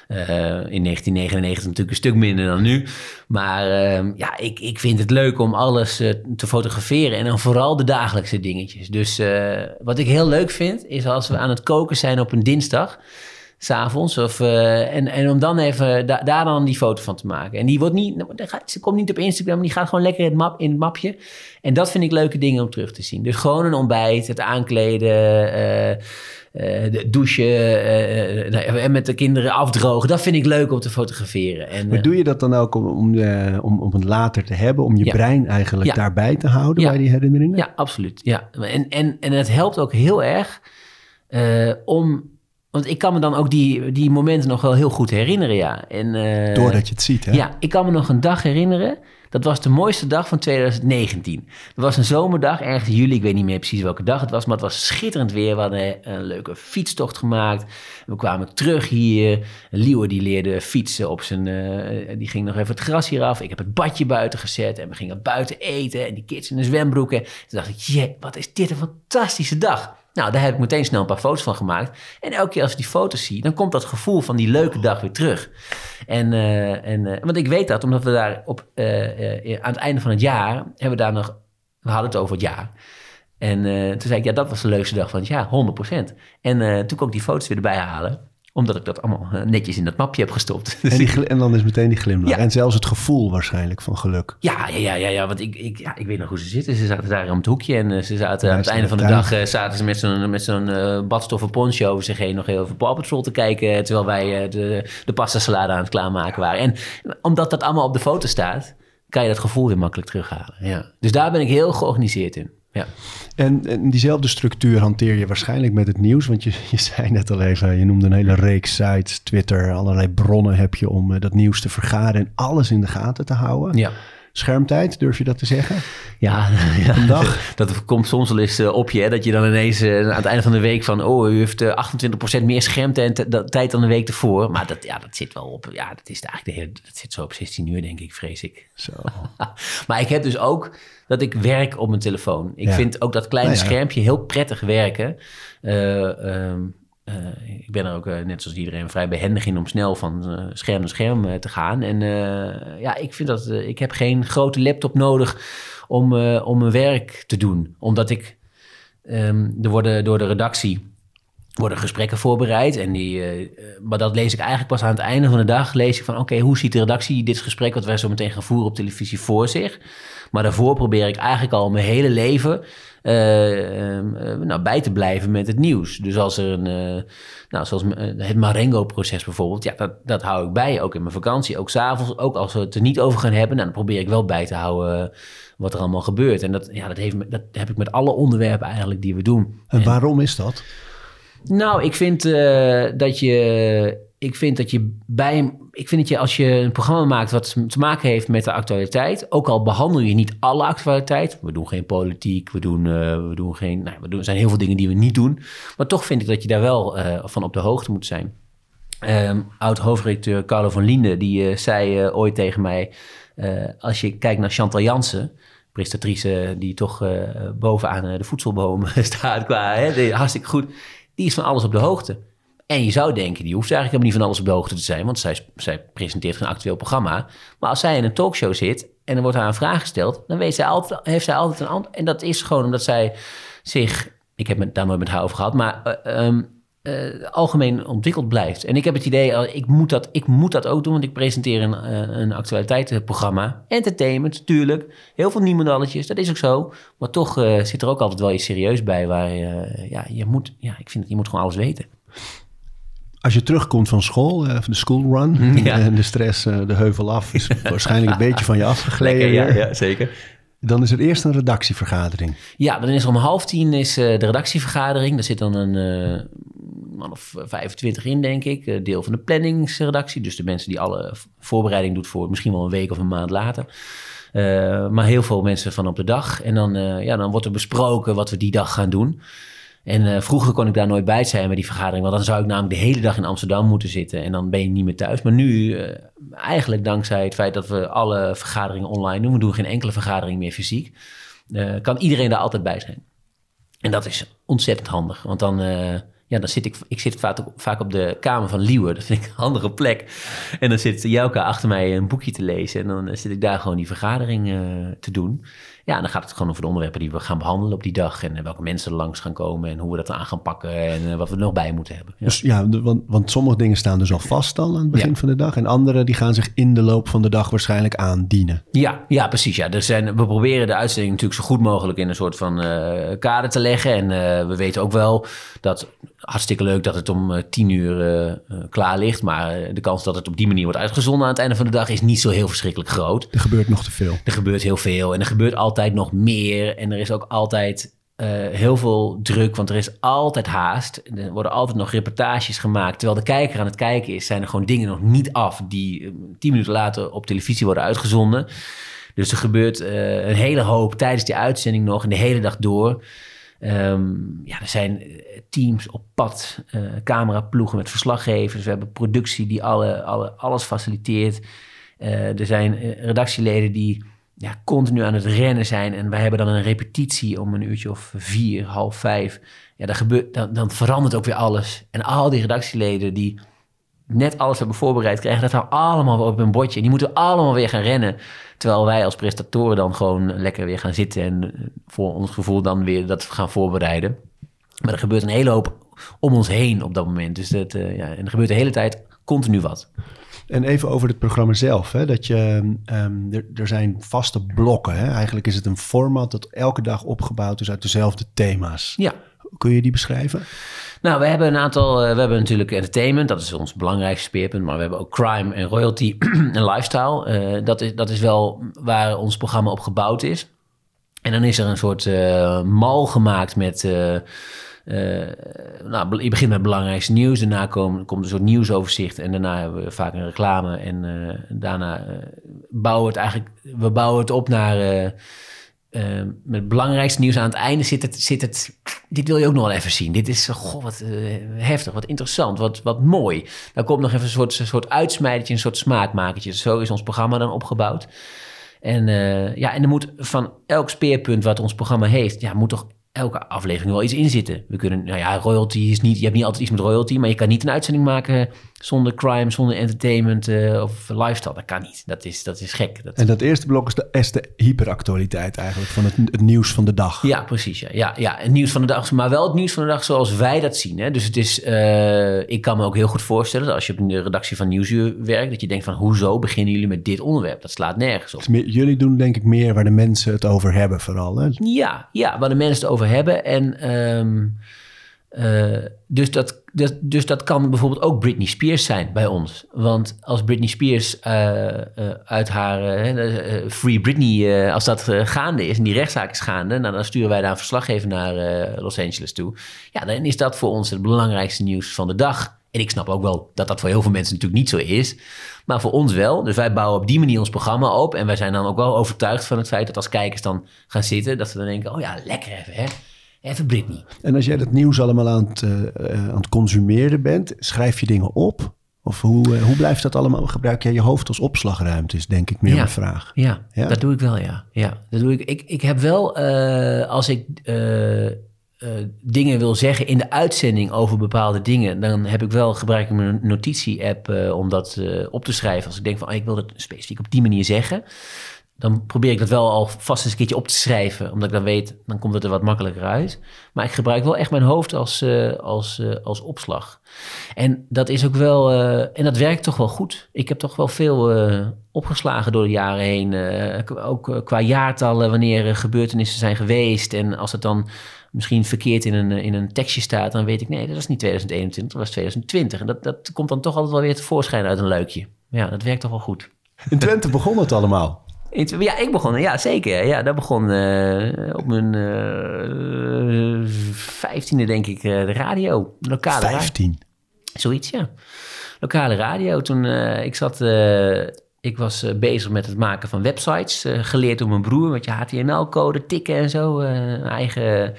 Uh, in 1999 natuurlijk een stuk minder dan nu. Maar ja, ik, ik vind het leuk om alles te fotograferen. En dan vooral de dagelijkse dingetjes. Dus wat ik heel leuk vind, is als we aan het koken zijn op een dinsdag s'avonds. Uh, en, en om dan even da daar dan die foto van te maken. En die wordt niet, gaat, ze komt niet op Instagram, die gaat gewoon lekker in het, map, in het mapje. En dat vind ik leuke dingen om terug te zien. Dus gewoon een ontbijt, het aankleden, uh, uh, douchen en met de kinderen afdrogen. Dat vind ik leuk om te fotograferen. En, maar doe je dat dan ook om, om, om, om het later te hebben, om je brein eigenlijk daarbij te houden bij die herinneringen? Ja, absoluut. Ja. En, en, en het helpt ook heel erg om want ik kan me dan ook die, die momenten nog wel heel goed herinneren, ja. En, uh, Doordat je het ziet, hè? Ja, ik kan me nog een dag herinneren. Dat was de mooiste dag van 2019. Dat was een zomerdag, ergens in juli. Ik weet niet meer precies welke dag het was, maar het was schitterend weer. We hadden een leuke fietstocht gemaakt. We kwamen terug hier. Liewe die leerde fietsen op zijn... Uh, die ging nog even het gras hier af. Ik heb het badje buiten gezet en we gingen buiten eten. En die kids in de zwembroeken. Toen dacht ik, jee, wat is dit een fantastische dag. Nou, daar heb ik meteen snel een paar foto's van gemaakt. En elke keer als ik die foto's zie, dan komt dat gevoel van die leuke dag weer terug. En, uh, en uh, want ik weet dat, omdat we daar op, uh, aan het einde van het jaar, hebben we daar nog, we hadden het over het jaar. En toen zei ik, ja, dat was de leukste dag van het jaar, 100%. En toen kon ik die foto's weer erbij halen omdat ik dat allemaal eh, netjes in dat mapje heb gestopt. En, die, en dan is meteen die glimlach. En zelfs het gevoel waarschijnlijk van geluk. Ja, ja, ja, ja, ja want ik, ik, ja, ik weet nog hoe ze zitten. Ze zaten daar om het hoekje en uh, ze zaten aan het einde van de dag uh, zaten ze met zo'n met zo'n uh, badstoffen poncho zich heen nog heel even Paw Patrol te kijken. Terwijl wij de, de pasta salade aan het klaarmaken waren. En omdat dat allemaal op de foto staat, kan je dat gevoel weer makkelijk terughalen. Ja. Dus daar ben ik heel georganiseerd in. Ja. En, en, diezelfde structuur hanteer je waarschijnlijk met het nieuws. Want je, je zei net al even, je noemde een hele reeks sites, Twitter, allerlei bronnen heb je om uh, dat nieuws te vergaren en alles in de gaten te houden. Ja. Schermtijd, durf je dat te zeggen? Ja, ja. een dag. Dat komt soms wel eens uh, op je, hè, dat je dan ineens uh, aan het einde van de week van, oh, u heeft uh, 28% meer schermtijd dan de week ervoor. Maar dat, ja, dat zit wel op, ja, dat is eigenlijk de hele, dat zit zo op 16 uur, denk ik, vrees ik. Zo. maar ik heb dus ook dat ik werk op mijn telefoon. Ik vind ook dat kleine nou schermpje heel prettig werken. Um, uh, ik ben er ook, uh, net zoals iedereen, vrij behendig in om snel van uh, scherm naar scherm te gaan. En ja, ik vind dat ik heb geen grote laptop nodig om, om mijn werk te doen. Omdat ik, um, er worden door de redactie worden gesprekken voorbereid. En die, maar dat lees ik eigenlijk pas aan het einde van de dag. Lees ik van, oké, hoe ziet de redactie dit gesprek... wat wij zo meteen gaan voeren op televisie voor zich? Maar daarvoor probeer ik eigenlijk al mijn hele leven uh, uh, nou, bij te blijven met het nieuws. Dus als er een, nou, zoals het Marengo-proces bijvoorbeeld, ja, dat, dat hou ik bij, ook in mijn vakantie, ook s'avonds, ook als we het er niet over gaan hebben, nou, dan probeer ik wel bij te houden wat er allemaal gebeurt. En dat, ja, dat, heeft, dat heb ik met alle onderwerpen eigenlijk die we doen. En waarom is dat? Nou, ik vind dat je ik vind dat je bij. Ik vind dat je als je een programma maakt wat te maken heeft met de actualiteit. Ook al behandel je niet alle actualiteit. We doen geen politiek, we doen, uh, we doen geen. Nou, we doen, er zijn heel veel dingen die we niet doen. Maar toch vind ik dat je daar wel uh, van op de hoogte moet zijn. Um, Oud-hoofdredacteur Carlo van Linde die zei ooit tegen mij. als je kijkt naar Chantal Jansen presentatrice die toch bovenaan de voedselboom staat qua hè, hartstikke goed. Die is van alles op de hoogte. En je zou denken, die hoeft eigenlijk helemaal niet van alles op de hoogte te zijn, want zij, zij presenteert geen actueel programma. Maar als zij in een talkshow zit en er wordt haar een vraag gesteld, dan weet zij altijd, heeft zij altijd een antwoord. En dat is gewoon omdat zij zich, ik heb het daar nooit met haar over gehad, maar uh, algemeen ontwikkeld blijft. En ik heb het idee, ik moet dat, ik moet dat ook doen, want ik presenteer een, uh, een actualiteitenprogramma. Entertainment, natuurlijk. Heel veel niemandalletjes, dat is ook zo. Maar toch zit er ook altijd wel iets serieus bij waar ja, je moet, ja, ik vind dat je moet gewoon alles weten. Als je terugkomt van school, uh, de school run, Ja. en de stress, de heuvel af, is waarschijnlijk een beetje van je afgegleden. Lekker, ja, ja, zeker. Dan is er eerst een redactievergadering. Ja, dan is er om half tien is, uh, de redactievergadering. Daar zit dan een uh, man of 25 in, denk ik. Uh, deel van de planningsredactie. Dus de mensen die alle voorbereiding doet voor misschien wel een week of een maand later. Uh, maar heel veel mensen van op de dag. En dan, ja, dan wordt er besproken wat we die dag gaan doen. En vroeger kon ik daar nooit bij zijn bij die vergadering. Want dan zou ik namelijk de hele dag in Amsterdam moeten zitten. En dan ben je niet meer thuis. Maar nu, eigenlijk dankzij het feit dat we alle vergaderingen online doen. We doen geen enkele vergadering meer fysiek. kan iedereen daar altijd bij zijn. En dat is ontzettend handig. Want dan ja, dan zit ik, ik zit vaak op, vaak op de kamer van Liewe. Dat vind ik een handige plek. En dan zit Jouka achter mij een boekje te lezen. En dan zit ik daar gewoon die vergadering uh, te doen. Ja, dan gaat het gewoon over de onderwerpen die we gaan behandelen op die dag. En welke mensen er langs gaan komen. En hoe we dat aan gaan pakken. En uh, wat we er nog bij moeten hebben. Ja. Dus ja, want, want sommige dingen staan dus al vast al aan het begin ja. van de dag. En andere die gaan zich in de loop van de dag waarschijnlijk aandienen. Ja, ja precies. Ja. Er zijn, we proberen de uitzending natuurlijk zo goed mogelijk in een soort van uh, kader te leggen. En uh, we weten ook wel dat hartstikke leuk dat het om uh, tien uur uh, klaar ligt. Maar de kans dat het op die manier wordt uitgezonden aan het einde van de dag is niet zo heel verschrikkelijk groot. Er gebeurt nog te veel. Er gebeurt heel veel en er gebeurt altijd nog meer. En er is ook altijd uh, heel veel druk, want er is altijd haast. Er worden altijd nog reportages gemaakt. Terwijl de kijker aan het kijken is, zijn er gewoon dingen nog niet af die tien minuten later op televisie worden uitgezonden. Dus er gebeurt een hele hoop tijdens die uitzending nog en de hele dag door. Um, ja, er zijn teams op pad, uh, cameraploegen met verslaggevers. We hebben productie die alle, alle, alles faciliteert. Er zijn redactieleden die ja, continu aan het rennen zijn. En wij hebben dan een repetitie om een uurtje of vier, half vijf. Ja, dan, gebeurt, dan, dan verandert ook weer alles. En al die redactieleden die net alles hebben voorbereid, krijgen dat dan allemaal op een bordje. En die moeten allemaal weer gaan rennen. Terwijl wij als presentatoren dan gewoon lekker weer gaan zitten en voor ons gevoel dan weer dat gaan voorbereiden. Maar er gebeurt een hele hoop om ons heen op dat moment. Dus dat, uh, ja, en er gebeurt de hele tijd continu wat. En even over het programma zelf. Hè? Dat je, um, er, er zijn vaste blokken. Hè? Eigenlijk is het een format dat elke dag opgebouwd is uit dezelfde thema's. Ja. Kun je die beschrijven? Nou, we hebben een aantal. Uh, we hebben natuurlijk entertainment, dat is ons belangrijkste speerpunt. Maar we hebben ook crime en royalty en lifestyle. Uh, dat, is, dat is wel waar ons programma op gebouwd is. En dan is er een soort uh, mal gemaakt met. Nou, je begint met het belangrijkste nieuws. Daarna komt, komt een soort nieuwsoverzicht. En daarna hebben we vaak een reclame. En daarna bouwen we het eigenlijk. We bouwen het op naar. Uh, met het belangrijkste nieuws aan het einde zit het, zit het. Dit wil je ook nog wel even zien. Dit is goh, wat uh, heftig, wat interessant, wat, wat mooi. Daar komt nog even een soort, een soort uitsmijdertje, een soort smaakmakertje. Zo is ons programma dan opgebouwd. En, uh, ja, en er moet van elk speerpunt wat ons programma heeft, ja, moet toch elke aflevering wel iets in zitten. We kunnen, nou ja, royalty is niet, je hebt niet altijd iets met royalty, maar je kan niet een uitzending maken zonder crime, zonder entertainment uh, of lifestyle. Dat kan niet. Dat is, dat is gek. Dat... En dat eerste blok is de, is de hyperactualiteit eigenlijk van het, het, nieuws van de dag. Ja, precies. Ja. Ja, ja, het nieuws van de dag, maar wel het nieuws van de dag zoals wij dat zien. Hè. Dus het is, uh, ik kan me ook heel goed voorstellen dat als je op de redactie van Nieuwsuur werkt, dat je denkt van, hoezo beginnen jullie met dit onderwerp? Dat slaat nergens op. Dus jullie doen denk ik meer waar de mensen het over hebben vooral. Hè? Ja, ja, waar de mensen het over hebben. En um, uh, dus, dat, dus dat kan bijvoorbeeld ook Britney Spears zijn bij ons. Want als Britney Spears uh, uh, uit haar Free Britney, als dat gaande is en die rechtszaak is gaande, nou, dan sturen wij daar een verslaggever naar Los Angeles toe. Ja, dan is dat voor ons het belangrijkste nieuws van de dag. En ik snap ook wel dat dat voor heel veel mensen natuurlijk niet zo is. Maar voor ons wel. Dus wij bouwen op die manier ons programma op. En wij zijn dan ook wel overtuigd van het feit dat als kijkers dan gaan zitten, dat ze dan denken: oh ja, lekker even hè. Even Britney. En als jij dat nieuws allemaal aan het, uh, aan het consumeren bent, schrijf je dingen op? Of hoe, uh, hoe blijft dat allemaal? Gebruik jij je hoofd als opslagruimte, is denk ik meer ja, een vraag. Ja, ja, dat doe ik wel, ja. ja dat doe ik. Ik, ik heb wel, uh, als ik dingen wil zeggen in de uitzending over bepaalde dingen, dan heb ik wel, gebruik ik mijn notitie-app om dat op te schrijven. Als ik denk van, oh, ik wil dat specifiek op die manier zeggen dan probeer ik dat wel al vast eens een keertje op te schrijven. Omdat ik dan weet, dan komt het er wat makkelijker uit. Maar ik gebruik wel echt mijn hoofd als, als, als opslag. En dat is ook wel, en dat werkt toch wel goed. Ik heb toch wel veel opgeslagen door de jaren heen. ook qua jaartallen, wanneer gebeurtenissen zijn geweest. En als het dan misschien verkeerd in een, in een tekstje staat, dan weet ik nee, dat was niet 2021, dat was 2020. En dat, dat komt dan toch altijd wel weer tevoorschijn uit een luikje. Ja, dat werkt toch wel goed. In Twente begon het allemaal. Ja, ik begon, ja zeker. Ja, dat begon uh, op mijn vijftiende, uh, denk ik, de radio. Lokale Vijftien? Zoiets, ja. Lokale radio. Toen ik zat ik was uh, bezig met het maken van websites. Uh, geleerd door mijn broer met je HTML-code, tikken en zo. Uh, mijn, eigen,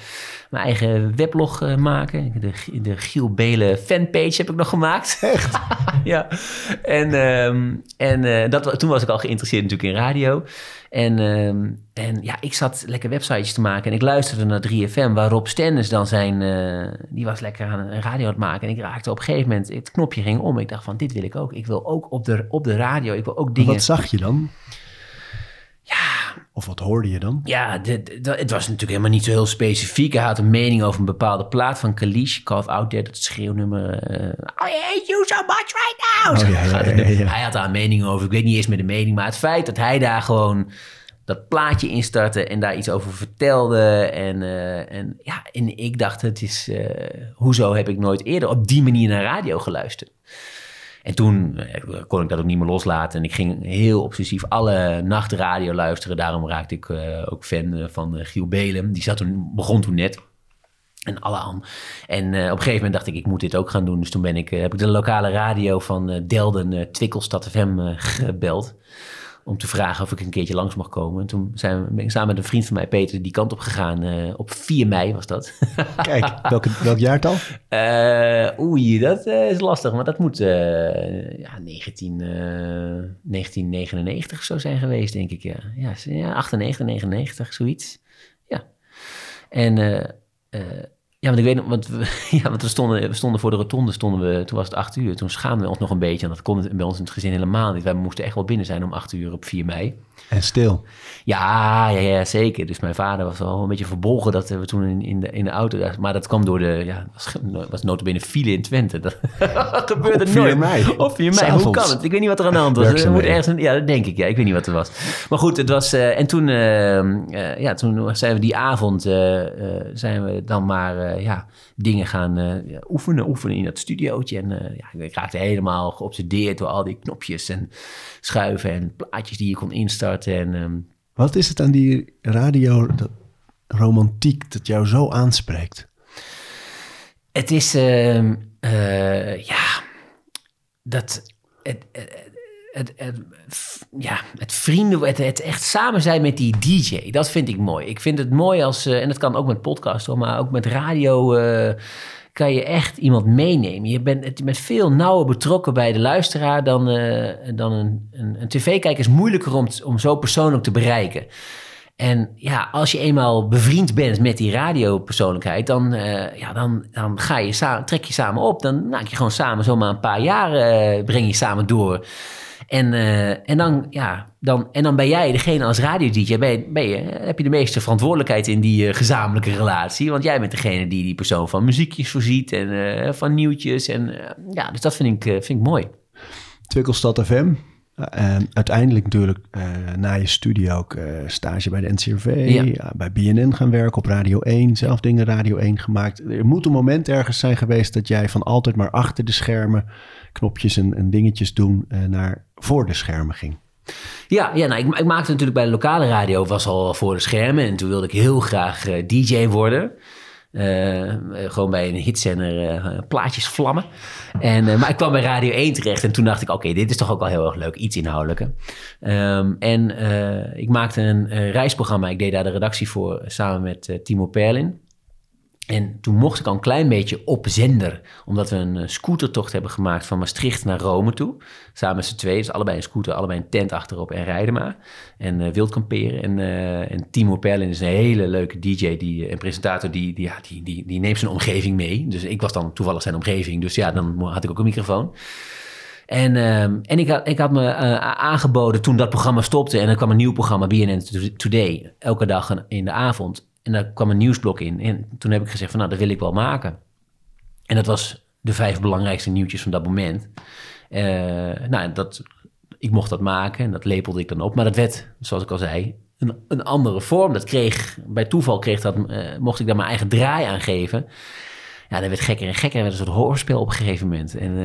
mijn eigen weblog maken. De, de Giel Belen fanpage heb ik nog gemaakt. Echt? ja. En, um, en dat, toen was ik al geïnteresseerd natuurlijk in radio. En, um, en ja, ik zat lekker websites te maken en ik luisterde naar 3FM, waarop Stennis dan zijn, uh, die was lekker aan een radio aan het maken. En ik raakte op een gegeven moment, het knopje ging om. Ik dacht van, dit wil ik ook. Ik wil ook op de, op de radio, ik wil ook dingen... Wat zag je dan? Ja. Of wat hoorde je dan? Ja, de, het was natuurlijk helemaal niet zo heel specifiek. Hij had een mening over een bepaalde plaat van Kalish, Call of Out There, dat schreeuwnummer. Uh, I hate you so much right now. Oh, ja, ja, ja, ja, Hij had daar een mening over. Ik weet niet eens meer de mening, maar het feit dat hij daar gewoon dat plaatje instartte en daar iets over vertelde. En, uh, en, ja, en ik dacht, het is, uh, hoezo heb ik nooit eerder op die manier naar radio geluisterd? En toen uh, kon ik dat ook niet meer loslaten. En ik ging heel obsessief alle nachtradio luisteren. Daarom raakte ik ook fan van Giel Belen. Die zat toen, begon toen net. En alle En op een gegeven moment dacht ik, ik moet dit ook gaan doen. Dus toen ben ik, heb ik de lokale radio van Delden, Twikkelstad FM, gebeld om te vragen of ik een keertje langs mag komen. En toen zijn we, ben ik samen met een vriend van mij, Peter, die kant op gegaan. Uh, op 4 mei was dat. Kijk, welke, welk jaartal? Uh, oei, dat uh, is lastig, maar dat moet ja, 19, 1999 zo zijn geweest, denk ik. Ja, ja, ja 98, 99, zoiets. Ja. En ja, want ik weet want we, ja, want we stonden, we stonden voor de rotonde, stonden we, toen was het acht uur. Toen schaamden we ons nog een beetje. En dat kon bij ons in het gezin helemaal niet. Wij moesten echt wel binnen zijn om acht uur op 4 mei. En stil? Ja, ja, ja, zeker. Dus mijn vader was wel een beetje verbolgen dat we toen in, in, de, in de auto... Maar dat kwam door de... Ja, was, was notabene file in Twente. Dat gebeurde op 4 nooit. mei? Op 4 mei. Hoe kan het? Ik weet niet wat er aan de hand was. Moet ergens, ja, dat denk ik. Ja, ik weet niet wat er was. Maar goed, het was... Uh, en toen, uh, uh, ja, toen zijn we die avond... zijn we dan maar ja, dingen gaan oefenen. Oefenen in dat studiootje. En ja, ik raakte helemaal geobsedeerd door al die knopjes en schuiven en plaatjes die je kon instarten. En, um... Wat is het aan die radio, dat romantiek, dat jou zo aanspreekt? Het is, uh, uh, ja, dat, het, het, het, ja, het vrienden, het, echt samen zijn met die DJ, dat vind ik mooi. Ik vind het mooi als, uh, en dat kan ook met podcast, hoor, maar ook met radio kan je echt iemand meenemen. Je bent, je veel nauwer betrokken bij de luisteraar dan, uh, dan een, een, een tv-kijker. is moeilijker om, om zo persoonlijk te bereiken. En ja, als je eenmaal bevriend bent met die radiopersoonlijkheid, dan, ja, dan, dan ga je trek je samen op. Dan maak je gewoon samen zomaar een paar jaar, breng je samen door. En, uh, en, dan, ja, dan, en dan ben jij degene als radio-dj, ben, ben je, heb je de meeste verantwoordelijkheid in die uh, gezamenlijke relatie. Want jij bent degene die die persoon van muziekjes voorziet en uh, van nieuwtjes. En ja, dus dat vind ik, vind ik mooi. Twikkelstad FM. En uiteindelijk natuurlijk na je studie ook stage bij de NCRV, ja. Bij BNN gaan werken op Radio 1, zelf dingen Radio 1 gemaakt. Er moet een moment ergens zijn geweest dat jij van altijd maar achter de schermen knopjes en, en dingetjes doen naar voor de schermen ging. Ja, ja nou, ik, ik, maakte natuurlijk bij de lokale radio, was al voor de schermen. En toen wilde ik heel graag DJ worden. Uh, gewoon bij een hitzender plaatjes vlammen. En, maar ik kwam bij Radio 1 terecht en toen dacht ik... oké, dit is toch ook wel heel erg leuk, iets inhoudelijker. Um, en ik maakte een reisprogramma. Ik deed daar de redactie voor samen met Timo Perlin. En toen mocht ik al een klein beetje op zender, omdat we een scootertocht hebben gemaakt van Maastricht naar Rome toe. Samen met z'n twee, dus allebei een scooter, allebei een tent achterop en rijden maar. En uh, wild kamperen. En, uh, en Timo Perlin is een hele leuke DJ die, en presentator, die, die, ja, die, die, die neemt zijn omgeving mee. Dus ik was dan toevallig zijn omgeving, dus ja, dan had ik ook een microfoon. En, uh, en ik, had, ik had me aangeboden toen dat programma stopte en er kwam een nieuw programma, BNN Today, elke dag in de avond. En daar kwam een nieuwsblok in. En toen heb ik gezegd van nou, dat wil ik wel maken. En dat was de vijf belangrijkste nieuwtjes van dat moment. Uh, nou, dat, ik mocht dat maken en dat lepelde ik dan op. Maar dat werd, zoals ik al zei, een, een andere vorm. Dat kreeg, bij toeval kreeg dat, eh, mocht ik daar mijn eigen draai aan geven. Ja, dat werd gekker en gekker. En werd een soort hoorspel op een gegeven moment. En eh,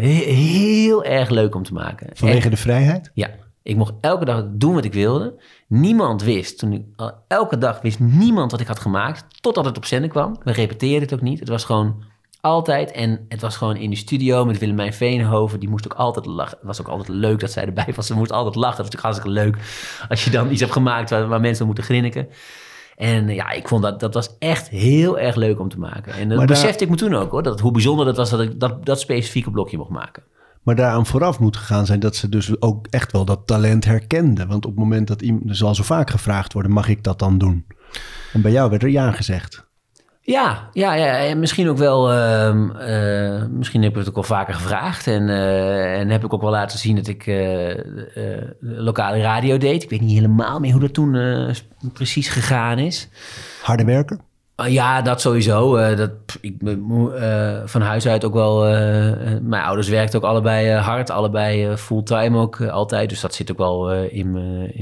he- heel erg leuk om te maken. Vanwege Echt. de vrijheid? Ja, ik mocht elke dag doen wat ik wilde. Niemand wist, toen ik, elke dag wist niemand wat ik had gemaakt, totdat het op zender kwam. We repeteerden het ook niet. Het was gewoon altijd, en het was gewoon in de studio met Willemijn Veenhoven. Die moest ook altijd lachen. Het was ook altijd leuk dat zij erbij was. Ze moest altijd lachen. Dat is natuurlijk hartstikke leuk als je dan iets hebt gemaakt waar, waar mensen moeten grinniken. En ja, ik vond dat, dat was echt heel erg leuk om te maken. En dat Maar daar- besefte ik me toen ook hoor. Dat, hoe bijzonder dat was dat ik dat, dat specifieke blokje mocht maken. Maar daaraan vooraf moet gegaan zijn dat ze dus ook echt wel dat talent herkenden. Want op het moment dat iemand, er zal zo vaak gevraagd worden, mag ik dat dan doen? En bij jou werd er ja gezegd. Ja, ja, ja, en misschien ook wel. ehm, eh, misschien heb ik het ook wel vaker gevraagd. En, eh, en heb ik ook wel laten zien dat ik eh, lokale radio deed. Ik weet niet helemaal meer hoe dat toen precies gegaan is. Harde werken? Uh, ja, dat sowieso. Eh, dat, ik eh, van huis uit ook wel. eh, mijn ouders werkten ook allebei hard, allebei fulltime ook altijd. Dus dat zit ook wel in me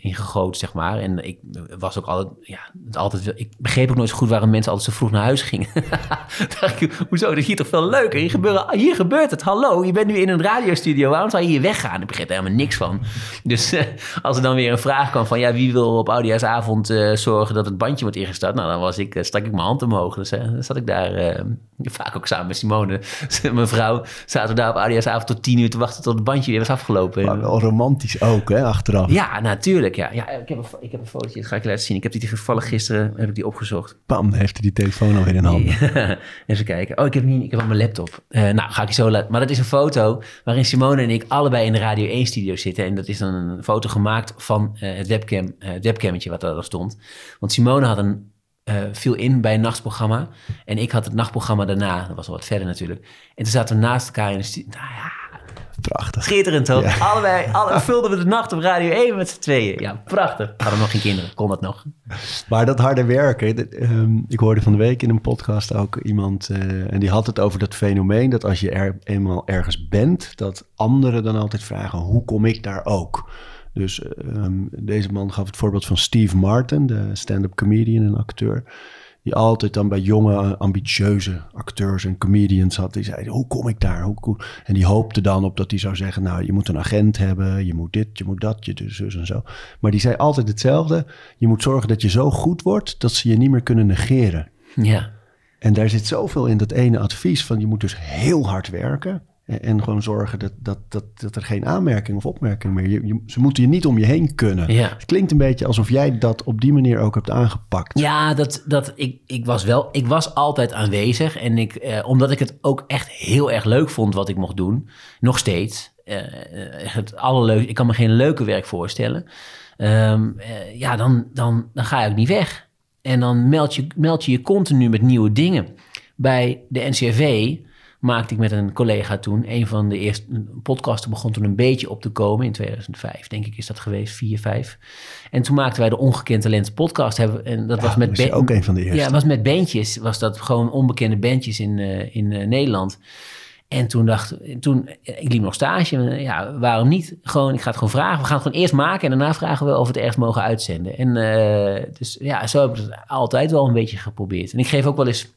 in, zeg maar. En ik was ook altijd, ja, altijd. Ik begreep ook nooit zo goed waarom mensen altijd zo vroeg naar huis gingen. dacht ik, hoezo? Dat is hier toch veel leuker. Hier, gebeuren, hier gebeurt het. Hallo, je bent nu in een radiostudio. Waarom zou je hier weggaan? Ik begreep er helemaal niks van. Dus als er dan weer een vraag kwam van ja, wie wil op oudejaarsavond zorgen dat het bandje wordt ingestart? Nou, dan was ik, stak ik mijn hand omhoog. Dus dan zat ik daar eh, vaak ook samen met Simone, mijn vrouw, zaten we daar op oudejaarsavond tot tien uur te wachten tot het bandje weer was afgelopen. Maar wel romantisch ook, hè, achteraf. Ja, natuurlijk. Ja. Ja, ik, heb een, ik heb een fotootje, dat ga ik je laten zien. Ik heb die toevallig gisteren heb ik die opgezocht. Pam, heeft hij die telefoon alweer in handen. Even kijken. Oh, ik heb, niet, ik heb op mijn laptop. Eh, nou, ga ik je zo laten. Maar dat is een foto waarin Simone en ik allebei in de Radio 1-studio zitten. En dat is dan een foto gemaakt van eh, het, webcam, het webcammetje wat er stond. Want Simone had een, eh, viel in bij een nachtprogramma. En ik had het nachtprogramma daarna. Dat was al wat verder natuurlijk. En toen zaten we naast elkaar in de studio. Nou ja, Prachtig. schitterend toch? Ja. Allebei, alle, vulden we de nacht op Radio 1 met z'n tweeën. Ja, prachtig. Hadden nog geen kinderen. Kon dat nog? Maar dat harde werken, dat, ehm, ik hoorde van de week in een podcast ook iemand, eh, en die had het over dat fenomeen dat als je er eenmaal ergens bent, dat anderen dan altijd vragen, hoe kom ik daar ook? Dus ehm, deze man gaf het voorbeeld van Steve Martin, de stand-up comedian en acteur, die altijd dan bij jonge, ambitieuze acteurs en comedians had. Die zeiden, hoe kom ik daar? Hoe, En die hoopte dan op dat hij zou zeggen, nou, je moet een agent hebben, je moet dit, je moet dat, je dus zus en zo. Maar die zei altijd hetzelfde. Je moet zorgen dat je zo goed wordt dat ze je niet meer kunnen negeren. Ja. En daar zit zoveel in dat ene advies van je moet dus heel hard werken. En, gewoon zorgen dat, dat, dat, dat er geen aanmerking of opmerking meer... Je, je- ze moeten je niet om je heen kunnen. Ja. Het klinkt een beetje alsof jij dat op die manier ook hebt aangepakt. Ja, dat, dat, ik, ik was wel, ik was altijd aanwezig. En ik, eh, omdat ik het ook echt heel erg leuk vond wat ik mocht doen, nog steeds. eh, eh, het allerleuk, ik kan me geen leuke werk voorstellen. Ehm, eh, ja, dan, dan, dan ga je ook niet weg. En dan meld je, meld je je continu met nieuwe dingen. Bij de NCRV maakte ik met een collega toen een van de eerste podcasten begon toen een beetje op te komen in 2005, denk ik is dat geweest, 4, 5. En toen maakten wij de Ongekend Talent podcast hebben en dat was met was ook een van de eerste. Ja, was met bandjes, was dat gewoon onbekende bandjes in, eh, in eh, Nederland. En toen dacht toen, ik liep nog stage. Ja, waarom niet? Gewoon, ik ga het gewoon vragen. We gaan het gewoon eerst maken en daarna vragen we of we het ergens mogen uitzenden. En eh, dus ja, zo heb ik het altijd wel een beetje geprobeerd. En ik geef ook wel eens,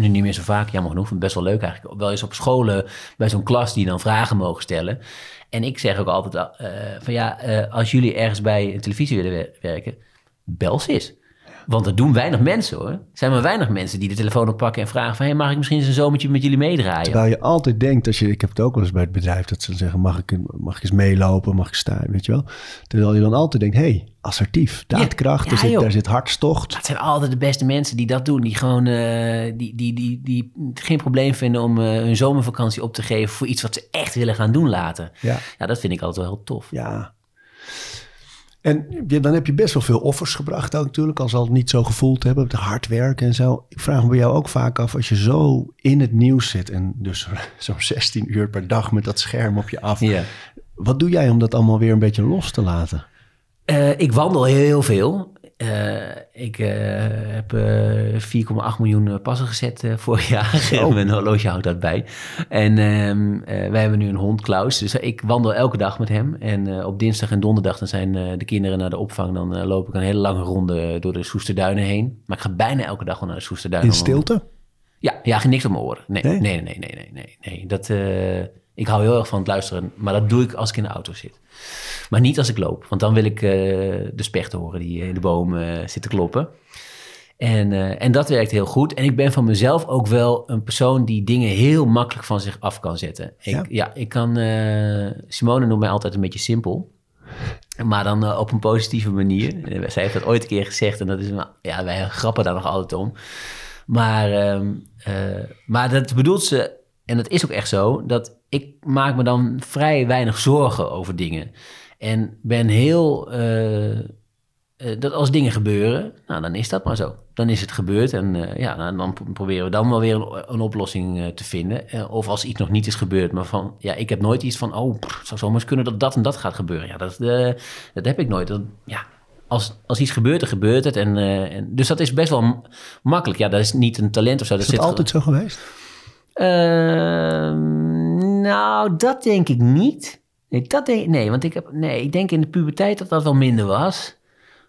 nu niet meer zo vaak, jammer genoeg, best wel leuk eigenlijk, wel eens op scholen bij zo'n klas die dan vragen mogen stellen. En ik zeg ook altijd eh, van ja, eh, als jullie ergens bij een televisie willen wer- werken, bel ze eens. Want dat doen weinig mensen hoor. Er zijn maar weinig mensen die de telefoon oppakken en vragen van... Hey, mag ik misschien eens een zomertje met jullie meedraaien? Terwijl je altijd denkt, als je, ik heb het ook wel eens bij het bedrijf, dat ze zeggen, mag ik, mag ik eens meelopen, mag ik staan, weet je wel. Terwijl je dan altijd denkt, hé, hey, assertief, daadkracht, Ja, zit, daar zit hartstocht. Dat zijn altijd de beste mensen die dat doen. Die gewoon eh, die, die, die, die geen probleem vinden om eh, hun zomervakantie op te geven... voor iets wat ze echt willen gaan doen later. Ja. Ja, dat vind ik altijd wel heel tof. Ja. En dan heb je best wel veel offers gebracht ook natuurlijk, als ze al niet zo gevoeld hebben, het hard werken en zo. Ik vraag me bij jou ook vaak af, als je zo in het nieuws zit en dus zo'n 16 uur per dag met dat scherm op je af. Ja. Wat doe jij om dat allemaal weer een beetje los te laten? Eh, ik wandel heel veel. Eh, ik eh, heb eh 4,8 miljoen passen gezet vorig jaar. Mijn horloge houdt dat bij. En ehm, eh, wij hebben nu een hond, Klaus. Dus ik wandel elke dag met hem. En op dinsdag en donderdag dan zijn de kinderen naar de opvang. Dan loop ik een hele lange ronde door de Soesterduinen heen. Maar ik ga bijna elke dag wel naar de Soesterduinen. In stilte? Ja, ja, niks op mijn oren. Nee, Nee? nee, nee, nee, nee, nee. nee. Dat, ik hou heel erg van het luisteren, maar dat doe ik als ik in de auto zit. Maar niet als ik loop, want dan wil ik eh, de spechten horen die in de boom eh zitten kloppen. En, eh, en dat werkt heel goed. En ik ben van mezelf ook wel een persoon die dingen heel makkelijk van zich af kan zetten. Ik, Ja? ja? ik kan... eh, Simone noemt mij altijd een beetje simpel. Maar dan eh, op een positieve manier. Eh, zij heeft dat ooit een keer gezegd en dat is... Ja, wij grappen daar nog altijd om. Maar, ehm, eh, maar dat bedoelt ze, en dat is ook echt zo, dat ik maak me dan vrij weinig zorgen over dingen. En ben heel, eh, eh, dat als dingen gebeuren, nou dan is dat maar zo. Dan is het gebeurd en eh, ja, nou, dan pro- proberen we dan wel weer een, een oplossing te vinden. Of als iets nog niet is gebeurd, maar van, ja, ik heb nooit iets van, oh, pff, het zou zomaar eens kunnen dat dat en dat gaat gebeuren. Ja, dat, dat heb ik nooit. Dat, ja, als, als iets gebeurt, dan gebeurt het. En, en, dus dat is best wel makkelijk. Ja, dat is niet een talent of zo. Is Dat dat zit altijd zo geweest? Nou, dat denk ik niet. Nee, dat denk, nee, want ik, heb, nee, ik denk in de puberteit dat dat wel minder was.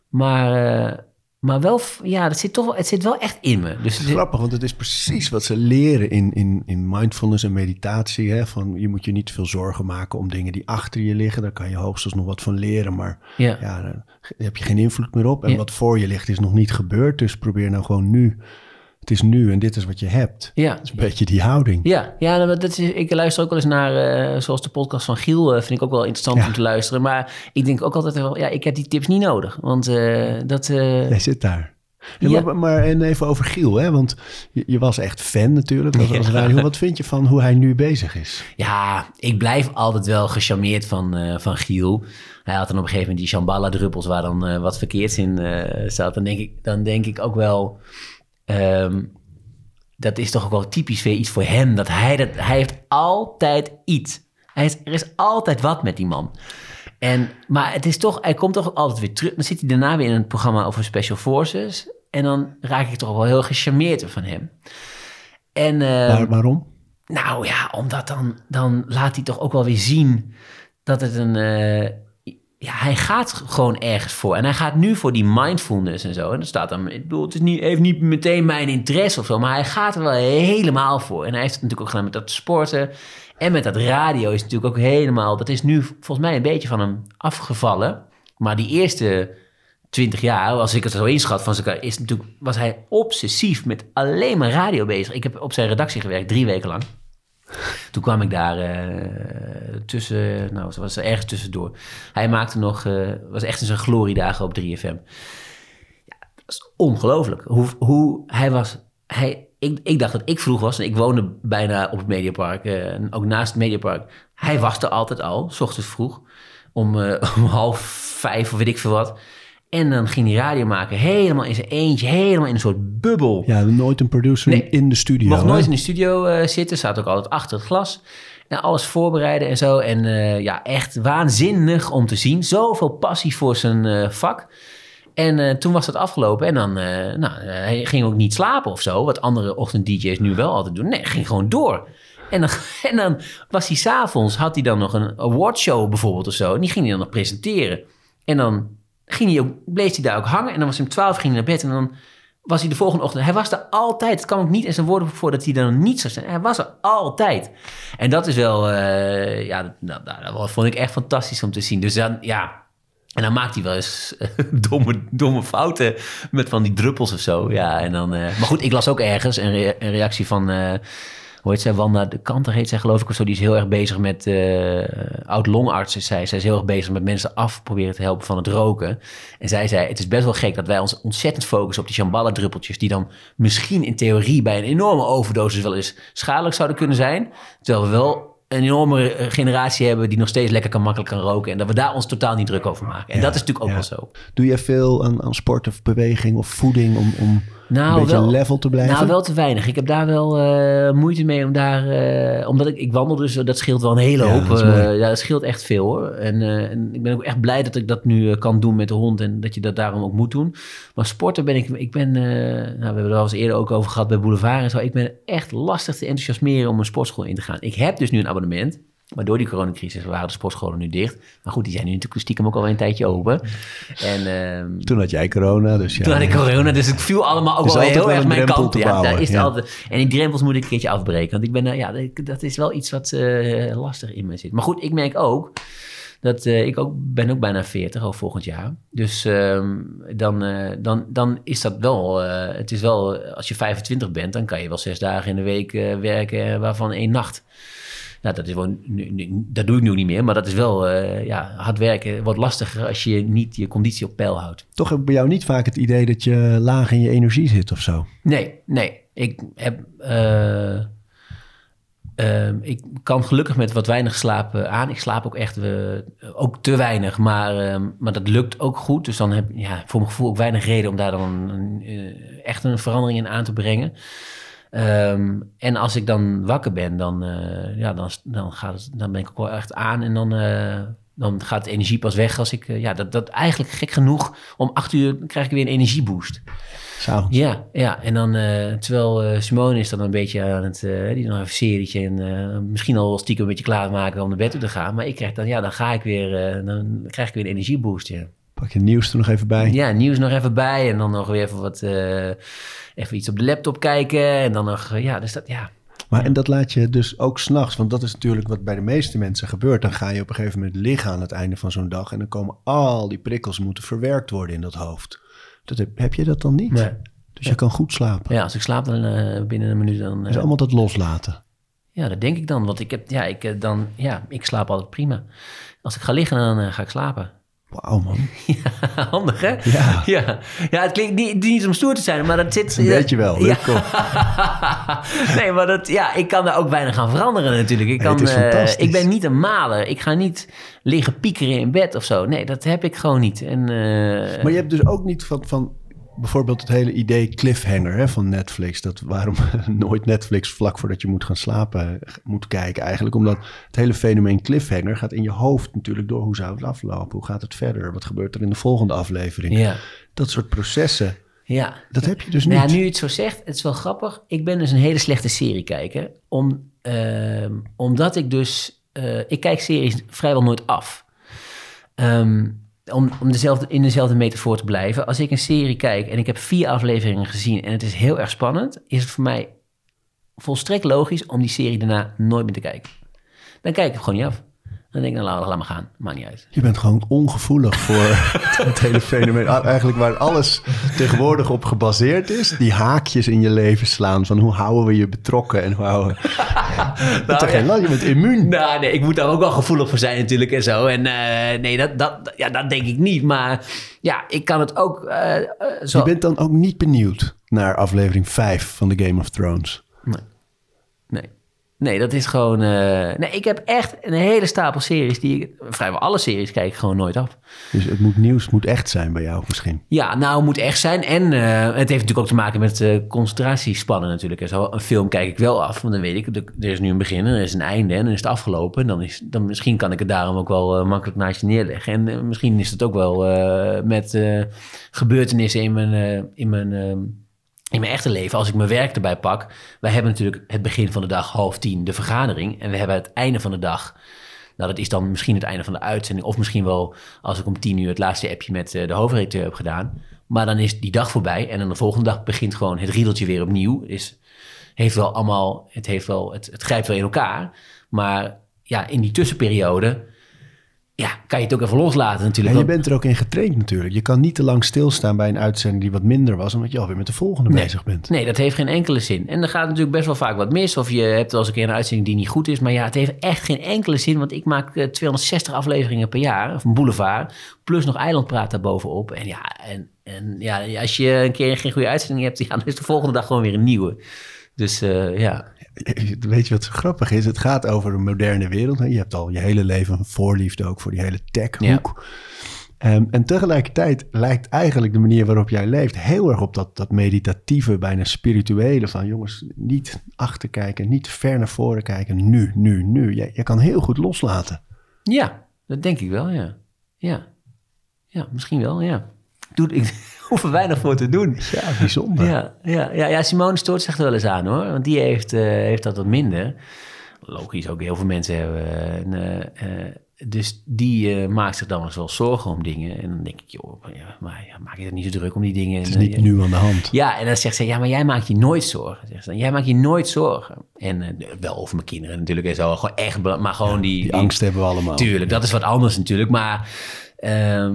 Maar, eh, maar wel, ja, dat zit toch wel, het zit wel echt in me. Dus het- Grappig, want het is precies wat ze leren in, in, in mindfulness en meditatie. Hè? Van, je moet je niet veel zorgen maken om dingen die achter je liggen. Daar kan je hoogstens nog wat van leren, maar ja. ja, daar heb je geen invloed meer op. En Ja. wat voor je ligt is nog niet gebeurd. Dus probeer nou gewoon nu. Het is nu en dit is wat je hebt. Ja. Dat is een beetje die houding. Ja, ja nou, dat is, ik luister ook wel eens naar, eh, zoals de podcast van Giel, eh, vind ik ook wel interessant Ja. om te luisteren. Maar ik denk ook altijd wel, ja, ik heb die tips niet nodig. Want eh, dat, Jij zit daar. Ja, Ja. Maar, maar en even over Giel, hè? want je, je was echt fan natuurlijk als, als Ja. radio. Wat vind je van hoe hij nu bezig is? Ja, ik blijf altijd wel gecharmeerd van, van Giel. Hij had dan op een gegeven moment die Shambhala-druppels waar dan wat verkeerds in eh, zat. Dan denk, ik, dan denk ik ook wel, ehm, dat is toch ook wel typisch weer iets voor hem. Dat hij, dat, hij heeft altijd iets. Hij is, er is altijd wat met die man. En, maar het is toch, hij komt toch altijd weer terug. Dan zit hij daarna weer in een programma over Special Forces. En dan raak ik toch wel heel gecharmeerd van hem. En, ehm, Waar- waarom? nou ja, omdat dan, dan laat hij toch ook wel weer zien dat het een. eh, ja, hij gaat gewoon ergens voor. En hij gaat nu voor die mindfulness en zo. En dat staat dan. Ik bedoel, het is niet, heeft niet meteen mijn interesse of zo. Maar hij gaat er wel helemaal voor. En hij heeft het natuurlijk ook gedaan met dat sporten. En met dat radio is natuurlijk ook helemaal. Dat is nu volgens mij een beetje van hem afgevallen. Maar die eerste 20 jaar, als ik het zo inschat van zijn is natuurlijk, was hij obsessief met alleen maar radio bezig. Ik heb op zijn redactie gewerkt, drie weken lang. Toen kwam ik daar eh, tussen, nou, was er ergens tussendoor. Hij maakte nog, eh, was echt in zijn gloriedagen op 3FM. Ja, dat is ongelooflijk. Hoe, hoe hij was, hij, ik, ik dacht dat ik vroeg was en ik woonde bijna op het Mediapark, eh, en ook naast het Mediapark. Hij was er altijd al, s ochtends vroeg, om, om half vijf of weet ik veel wat. En dan ging hij radio maken, helemaal in zijn eentje, helemaal in een soort bubbel. Ja, nooit een producer Nee. in de studio. Mocht hè? nooit in de studio eh, zitten, staat ook altijd achter het glas. En alles voorbereiden en zo. En eh, ja, echt waanzinnig om te zien. Zoveel passie voor zijn eh, vak. En toen was dat afgelopen. En dan nou, hij ging ook niet slapen of zo. Wat andere ochtend-dj's nu wel altijd doen. Nee, hij ging gewoon door. En dan, en dan was hij s'avonds, had hij dan nog een awardshow bijvoorbeeld of zo. En die ging hij dan nog presenteren. En dan ging hij ook, bleef hij daar ook hangen. En dan was hij om twaalf ging hij naar bed. En dan was hij de volgende ochtend. Hij was er altijd. Het kwam ook niet in zijn woorden voor dat hij dan niet zou zijn. Hij was er altijd. En dat is wel, eh, ja, dat, nou, nou, vond ik echt fantastisch om te zien. Dus dan, ja. En dan maakt hij wel eens eh, domme, domme fouten met van die druppels of zo. Ja, en dan, eh, maar goed, ik las ook ergens een, een reactie van. Hoe heet zij? Wanda de Kanter heet zij geloof ik of zo. Die is heel erg bezig met eh oud-longarts is zij. Zij is heel erg bezig met mensen af proberen te helpen van het roken. En zij zei, het is best wel gek dat wij ons ontzettend focussen op die shambhala druppeltjes. Die dan misschien in theorie bij een enorme overdosis wel eens schadelijk zouden kunnen zijn. Terwijl we wel een enorme eh, generatie hebben die nog steeds lekker kan makkelijk kan roken. En dat we daar ons totaal niet druk over maken. En Ja, dat is natuurlijk ook ja. wel zo. Doe je veel aan, aan sport of beweging of voeding om, om een beetje level te blijven? Nou, wel te weinig. Ik heb daar wel uh, moeite mee om daar... Uh, omdat ik, ik wandel dus, dat scheelt wel een hele hoop. Ja, dat, uh, ja, dat scheelt echt veel hoor. En, en, ik ben ook echt blij dat ik dat nu kan doen met de hond en dat je dat daarom ook moet doen. Maar sporten ben ik... Ik ben, nou, we hebben er al eens eerder ook over gehad bij Boulevard en zo. Ik ben echt lastig te enthousiasmeren om een sportschool in te gaan. Ik heb dus nu een abonnement. Maar door die coronacrisis waren de sportscholen nu dicht. Maar goed, die zijn nu natuurlijk stiekem ook al een tijdje open. En, uh, toen had jij corona, dus ja. Toen had ik corona, dus het viel allemaal ook wel heel erg mijn kant. Ja, daar is ja. altijd, en die drempels moet ik een keertje afbreken. Want ik ben, uh, ja, dat is wel iets wat uh, lastig in me zit. Maar goed, ik merk ook dat uh, ik ook ben ook bijna 40 al volgend jaar. Dus uh, dan, uh, dan, dan is dat wel. het is wel, als je 25 bent, dan kan je wel zes dagen in de week werken, waarvan één nacht. Nou, dat, is gewoon, dat doe ik nu niet meer, maar dat is wel uh, ja, hard werken. Wordt lastiger als je niet je conditie op peil houdt. Toch heb ik bij jou niet vaak het idee dat je laag in je energie zit of zo? Nee, nee. Ik heb. Uh, uh, ik kan gelukkig met wat weinig slapen aan. Ik slaap ook echt ook te weinig, maar, maar dat lukt ook goed. Dus dan heb ja, voor mijn gevoel ook weinig reden om daar dan echt een verandering in aan te brengen. Um, en als ik dan wakker ben, dan, uh, ja, dan, dan, gaat het, dan ben ik ook wel echt aan en dan, uh, dan gaat de energie pas weg als ik... Uh, ja, dat, dat eigenlijk gek genoeg, om acht uur krijg ik weer een energieboost. Zo. Ja, ja, en dan terwijl Simone is dan een beetje aan het... die nog even serietje en misschien al stiekem een beetje klaarmaken om naar bed te gaan. Maar ik krijg dan, ja, dan ga ik weer, dan krijg ik weer een energieboost, ja. Pak je nieuws er nog even bij? Ja, nieuws nog even bij en dan nog weer even wat even iets op de laptop kijken en dan nog, eh, ja, dus dat, ja. Maar en dat laat je dus ook s'nachts, want dat is natuurlijk wat bij de meeste mensen gebeurt. Dan ga je op een gegeven moment liggen aan het einde van zo'n dag en dan komen al die prikkels moeten verwerkt worden in dat hoofd. Dat heb, heb je dat dan niet? Nee. Dus je kan goed slapen. Ja, als ik slaap dan uh, binnen een minuut dan. Is allemaal dat loslaten. Ja, dat denk ik dan. Want ik heb, ja, ik dan, ja, ik slaap altijd prima. Als ik ga liggen, dan ga ik slapen. Wauw, man. Ja, handig, hè? Ja. ja. Ja, het klinkt niet, niet om stoer te zijn, maar dat zit... Weet je wel, ja. nee, maar dat, ja, ik kan daar ook weinig aan veranderen natuurlijk. Ik, kan, uh, ik ben niet een maler. Ik ga niet liggen piekeren in bed of zo. Nee, dat heb ik gewoon niet. En, uh, maar je hebt dus ook niet van... van bijvoorbeeld het hele idee cliffhanger hè, van Netflix. Dat waarom nooit Netflix vlak voordat je moet gaan slapen moet kijken. Eigenlijk omdat het hele fenomeen cliffhanger gaat in je hoofd natuurlijk door. Hoe zou het aflopen? Hoe gaat het verder? Wat gebeurt er in de volgende aflevering? Ja. Dat soort processen. Ja. Dat heb je dus niet. Nou ja, nu je het zo zegt, het is wel grappig. Ik ben dus een hele slechte serie kijken. Om, uh, omdat ik dus... Uh, ik kijk series vrijwel nooit af. Um, om, om dezelfde, in dezelfde metafoor te blijven. Als ik een serie kijk en ik heb vier afleveringen gezien en het is heel erg spannend, is het voor mij volstrekt logisch om die serie daarna nooit meer te kijken. Dan kijk ik gewoon niet af. Dan denk ik, nou, laat, laat maar gaan. Maakt niet uit. Je bent gewoon ongevoelig voor het hele fenomeen. Ah, eigenlijk waar alles tegenwoordig op gebaseerd is. Die haakjes in je leven slaan. Van hoe houden we je betrokken en hoe houden we... nou, toch geen Je bent immuun. Nou, nee, ik moet daar ook wel gevoelig voor zijn natuurlijk en zo. En uh, nee, dat, dat, ja, dat denk ik niet. Maar ja, ik kan het ook uh, zo... Je bent dan ook niet benieuwd naar aflevering 5 van The Game of Thrones? Nee. Dat is gewoon. Uh, nee, ik heb echt een hele stapel series die ik. Vrijwel alle series kijk ik gewoon nooit af. Dus het moet nieuws, moet echt zijn bij jou misschien? Ja, nou, het moet echt zijn. En uh, het heeft natuurlijk ook te maken met uh, concentratiespannen natuurlijk. En zo, een film kijk ik wel af, want dan weet ik, er is nu een begin, er is een einde en dan is het afgelopen. En dan is, dan misschien kan ik het daarom ook wel makkelijk naast je neerleggen. En misschien is het ook wel met gebeurtenissen in mijn. in mijn in mijn echte leven, als ik mijn werk erbij pak, wij hebben natuurlijk het begin van de dag half tien de vergadering. En we hebben het einde van de dag, nou dat is dan misschien het einde van de uitzending. Of misschien wel als ik om tien uur het laatste appje met eh, de hoofdredacteur heb gedaan. Maar dan is die dag voorbij en dan de volgende dag begint gewoon het riedeltje weer opnieuw. Is, heeft wel allemaal, het, heeft wel, het, het grijpt wel in elkaar. Maar ja, in die tussenperiode ja, kan je het ook even loslaten natuurlijk. En je bent er ook in getraind natuurlijk. Je kan niet te lang stilstaan bij een uitzending die wat minder was, omdat je alweer met de volgende bezig bent. Nee, dat heeft geen enkele zin. En er gaat natuurlijk best wel vaak wat mis, of je hebt wel eens een keer een uitzending die niet goed is. Maar ja, het heeft echt geen enkele zin, want ik maak 260 eh, afleveringen per jaar, of een boulevard, plus nog eilandpraat daarbovenop. En ja, en, en ja, als je een keer geen goede uitzending hebt, ja, dan is de volgende dag gewoon weer een nieuwe. Dus uh, ja. Weet je wat zo grappig is? Het gaat over een moderne wereld. Je hebt al je hele leven een voorliefde ook voor die hele techhoek. Ehm, en tegelijkertijd lijkt eigenlijk de manier waarop jij leeft heel erg op dat, dat meditatieve, bijna spirituele. Van jongens, niet achterkijken, niet ver naar voren kijken. Nu, nu, nu. Je, je kan heel goed loslaten. Ja, dat denk ik wel, ja. Ja, ja misschien wel, ja. Doe, ik hoef er weinig voor te doen. Ja, bijzonder. Ja, ja, ja, ja Simone stoort zich er wel eens aan hoor. Want die heeft, uh, heeft dat wat minder. Logisch, ook heel veel mensen hebben. Uh, uh, dus die maakt zich dan eens wel zorgen om dingen. En dan denk ik, joh, ja, maar ja, maak je er niet zo druk om die dingen. Het is niet nu aan de hand. Ja, en dan zegt ze, ja, maar jij maakt je nooit zorgen. Zegt ze, jij maakt je nooit zorgen. En wel over mijn kinderen natuurlijk en zo. Gewoon echt, maar gewoon ja, die, die... angst hebben we allemaal. Tuurlijk, dat is wat anders natuurlijk. Maar... Uh,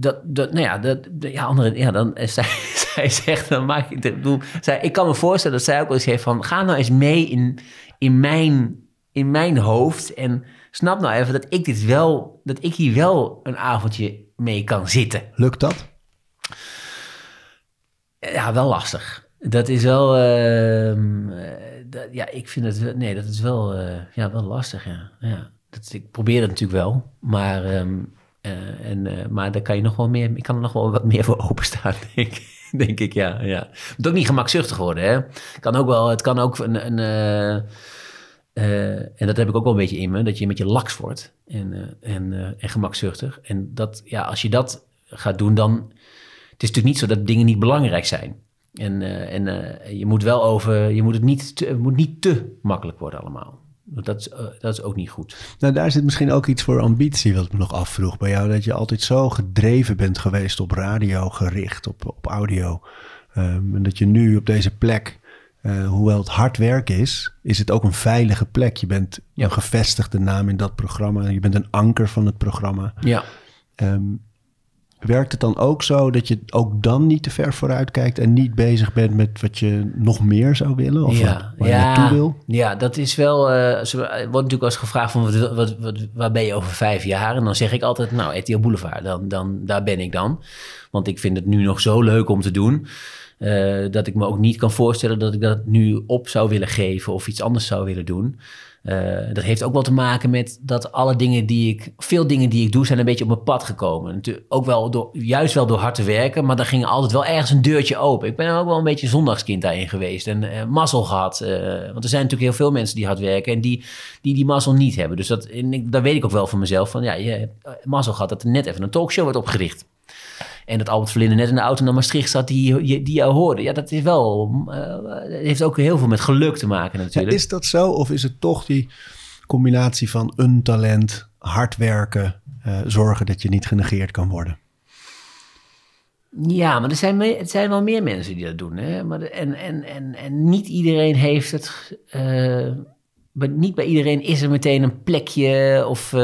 dat, dat, nou ja, dat, ja, andere, ja, dan, zij, zij zegt, dan maak ik, bedoel, zij, ik kan me voorstellen dat zij ook wel eens heeft van, ga nou eens mee in, in, mijn, in mijn hoofd en snap nou even dat ik dit wel, dat ik hier wel een avondje mee kan zitten. Lukt dat? Ja, wel lastig. Dat is wel, uh, dat, ja, ik vind het, nee, dat is wel, uh, ja, wel lastig, ja. ja. Dat, ik probeer het natuurlijk wel, maar... Um, uh, en, uh, maar daar kan je nog wel meer, ik kan er nog wel wat meer voor openstaan, denk, denk ik. Ja, ja. Moet ook niet gemakzuchtig worden. Hè? Kan ook wel, het kan ook een. een uh, en dat heb ik ook wel een beetje in me, dat je met je laks wordt en, en, en gemakzuchtig. En dat, ja, als je dat gaat doen, dan. Het is natuurlijk niet zo dat dingen niet belangrijk zijn. En, en je moet wel over, je moet het niet moet niet te makkelijk worden allemaal. Dat is, uh, dat is ook niet goed. Nou, daar zit misschien ook iets voor ambitie, wat ik me nog afvroeg bij jou. Dat je altijd zo gedreven bent geweest op radio gericht, op, op audio. Um, en dat je nu op deze plek, uh, hoewel het hard werk is, is het ook een veilige plek. Je bent ja. een gevestigde naam in dat programma. Je bent een anker van het programma. Ja. Um, Werkt het dan ook zo dat je ook dan niet te ver vooruit kijkt en niet bezig bent met wat je nog meer zou willen of ja, waar ja, je naartoe wil? Ja, dat is wel. Uh, er wordt natuurlijk als gevraagd van wat, wat, wat, waar ben je over vijf jaar? En dan zeg ik altijd, nou, RTL Boulevard, dan, dan, daar ben ik dan. Want ik vind het nu nog zo leuk om te doen. Uh, dat ik me ook niet kan voorstellen dat ik dat nu op zou willen geven of iets anders zou willen doen. Uh, dat heeft ook wel te maken met dat alle dingen die ik, veel dingen die ik doe, zijn een beetje op mijn pad gekomen. Ook wel door, juist wel door hard te werken, maar dan ging altijd wel ergens een deurtje open. Ik ben ook wel een beetje zondagskind daarin geweest en uh, mazzel gehad. Want er zijn natuurlijk heel veel mensen die hard werken en die die, die mazzel niet hebben. Dus dat, en ik, weet ik ook wel van mezelf. Van ja, je hebt mazzel gehad dat er net even een talkshow wordt opgericht. En dat Albert Verlinde net in de auto naar Maastricht zat die, die, die jou hoorde. Ja, dat is wel, uh, heeft ook heel veel met geluk te maken natuurlijk. Ja, is dat zo of is het toch die combinatie van een talent, hard werken, uh, zorgen dat je niet genegeerd kan worden? Ja, maar er zijn, me, het zijn wel meer mensen die dat doen. Hè? Maar de, en, en, en, en niet iedereen heeft het. Uh, niet bij iedereen is er meteen een plekje of,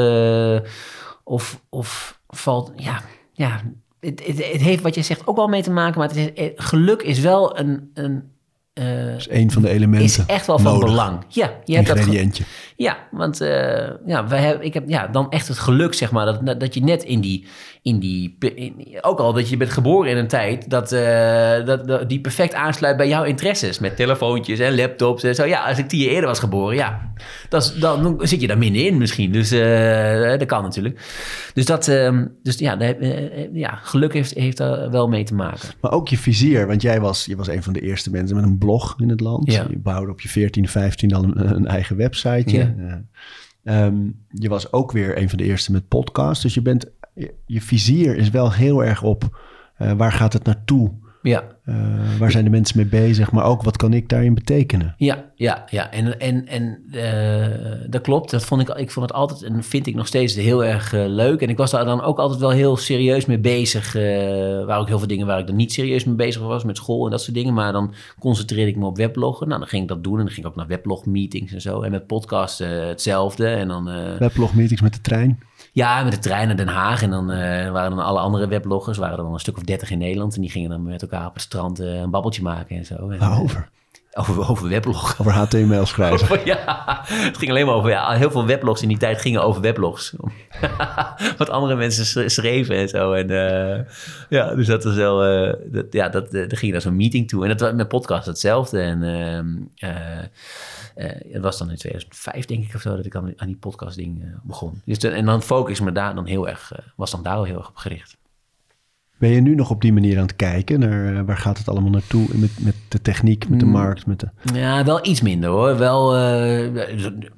of, of valt. Ja, ja het, het, het, heeft wat je zegt ook wel mee te maken, maar het is, geluk is wel een, een uh, is een van de elementen. Is echt wel van nodig. belang. Ja, je hebt Ingrediëntje. Dat ja, want uh, ja, wij hebben, ik heb ja, dan echt het geluk, zeg maar, dat, dat je net in die, in die in, ook al dat je bent geboren in een tijd dat, uh, dat, dat, die perfect aansluit bij jouw interesses met telefoontjes en laptops en zo. Ja, als ik tien jaar eerder was geboren, ja, dat dan zit je daar minder in misschien. Dus dat kan natuurlijk. Dus dat, dus ja, ja, geluk heeft, heeft er wel mee te maken. Maar ook je vizier, want jij was, je was een van de eerste mensen met een blog in het land. Ja. Je bouwde op je 14, 15 al een, een eigen websiteje. Ja. Um, je was ook weer een van de eerste met podcast. Dus je bent, je, je vizier is wel heel erg op uh, waar gaat het naartoe? Ja. Uh, waar zijn de mensen mee bezig? Maar ook wat kan ik daarin betekenen? Ja, ja, ja. En, en, en uh, dat klopt. Dat vond ik, ik vond het altijd en vind ik nog steeds heel erg uh, leuk. En ik was daar dan ook altijd wel heel serieus mee bezig. waar ook heel veel dingen waar ik dan niet serieus mee bezig was, met school en dat soort dingen. Maar dan concentreerde ik me op webloggen. Nou, dan ging ik dat doen. En dan ging ik ook naar weblog meetings en zo. En met podcast hetzelfde. En dan, weblog meetings met de trein? Ja, met de trein naar Den Haag. En dan uh, waren dan alle andere webloggers, waren er dan een stuk of dertig in Nederland. En die gingen dan met elkaar op het strand uh, een babbeltje maken en zo. En, Waarover? Over, over weblog. Over HTML schrijven. ja, het ging alleen maar over... Ja, heel veel weblogs in die tijd gingen over weblogs. Wat andere mensen schreven en zo. En uh, ja, dus dat was wel... Uh, dat, ja, dat, uh, er ging naar zo'n meeting toe. En dat met podcast hetzelfde. En het was dan in 2005, denk ik, of zo... dat ik aan, aan die podcast ding begon. Dus en dan focus me daar dan heel erg... was dan daar heel erg op gericht. Ben je nu nog op die manier aan het kijken naar eh, waar gaat het allemaal naartoe met, met de techniek, met de mm. markt? Met de... Ja, wel iets minder hoor. Wel, uh,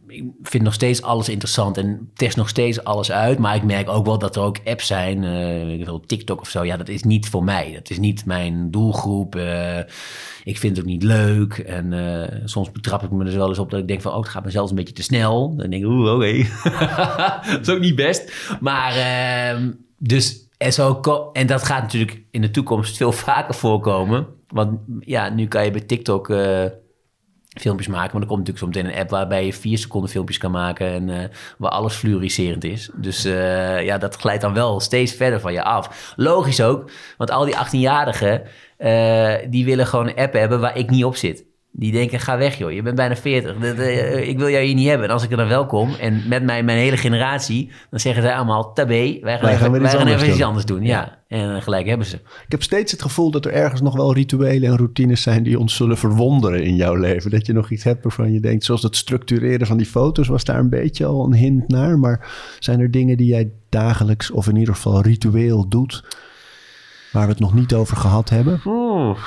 ik vind nog steeds alles interessant en test nog steeds alles uit. Maar ik merk ook wel dat er ook apps zijn, uh, TikTok of zo. Ja, dat is niet voor mij. Dat is niet mijn doelgroep. ik vind het ook niet leuk. En soms betrap ik me er wel eens op dat ik denk van, oh, het gaat me zelfs een beetje te snel. Dan denk ik, oeh, oké. dat is ook niet best. Maar, ehm, dus en, zo, en dat gaat natuurlijk in de toekomst veel vaker voorkomen. Want ja, nu kan je bij TikTok uh, filmpjes maken. Maar er komt natuurlijk zo meteen een app waarbij je vier seconden filmpjes kan maken. En uh, waar alles fluoriserend is. Dus uh, ja, dat glijdt dan wel steeds verder van je af. Logisch ook, want al die 18-jarigen... die willen gewoon een app hebben waar ik niet op zit. Die denken, ga weg joh, je bent bijna 40. Eh, ik wil jou hier niet hebben. En als ik er dan wel kom en met mij, mijn hele generatie... dan zeggen zij allemaal, tabé, wij gaan, even, wij gaan even iets anders doen. Ja. En gelijk hebben ze. Ik heb steeds het gevoel dat er ergens nog wel rituelen en routines zijn... die ons zullen verwonderen in jouw leven. Dat je nog iets hebt waarvan je denkt... zoals het structureren van die foto's was daar een beetje al een hint naar. Maar zijn er dingen die jij dagelijks of in ieder geval ritueel doet waar we het nog niet over gehad hebben? Oeh,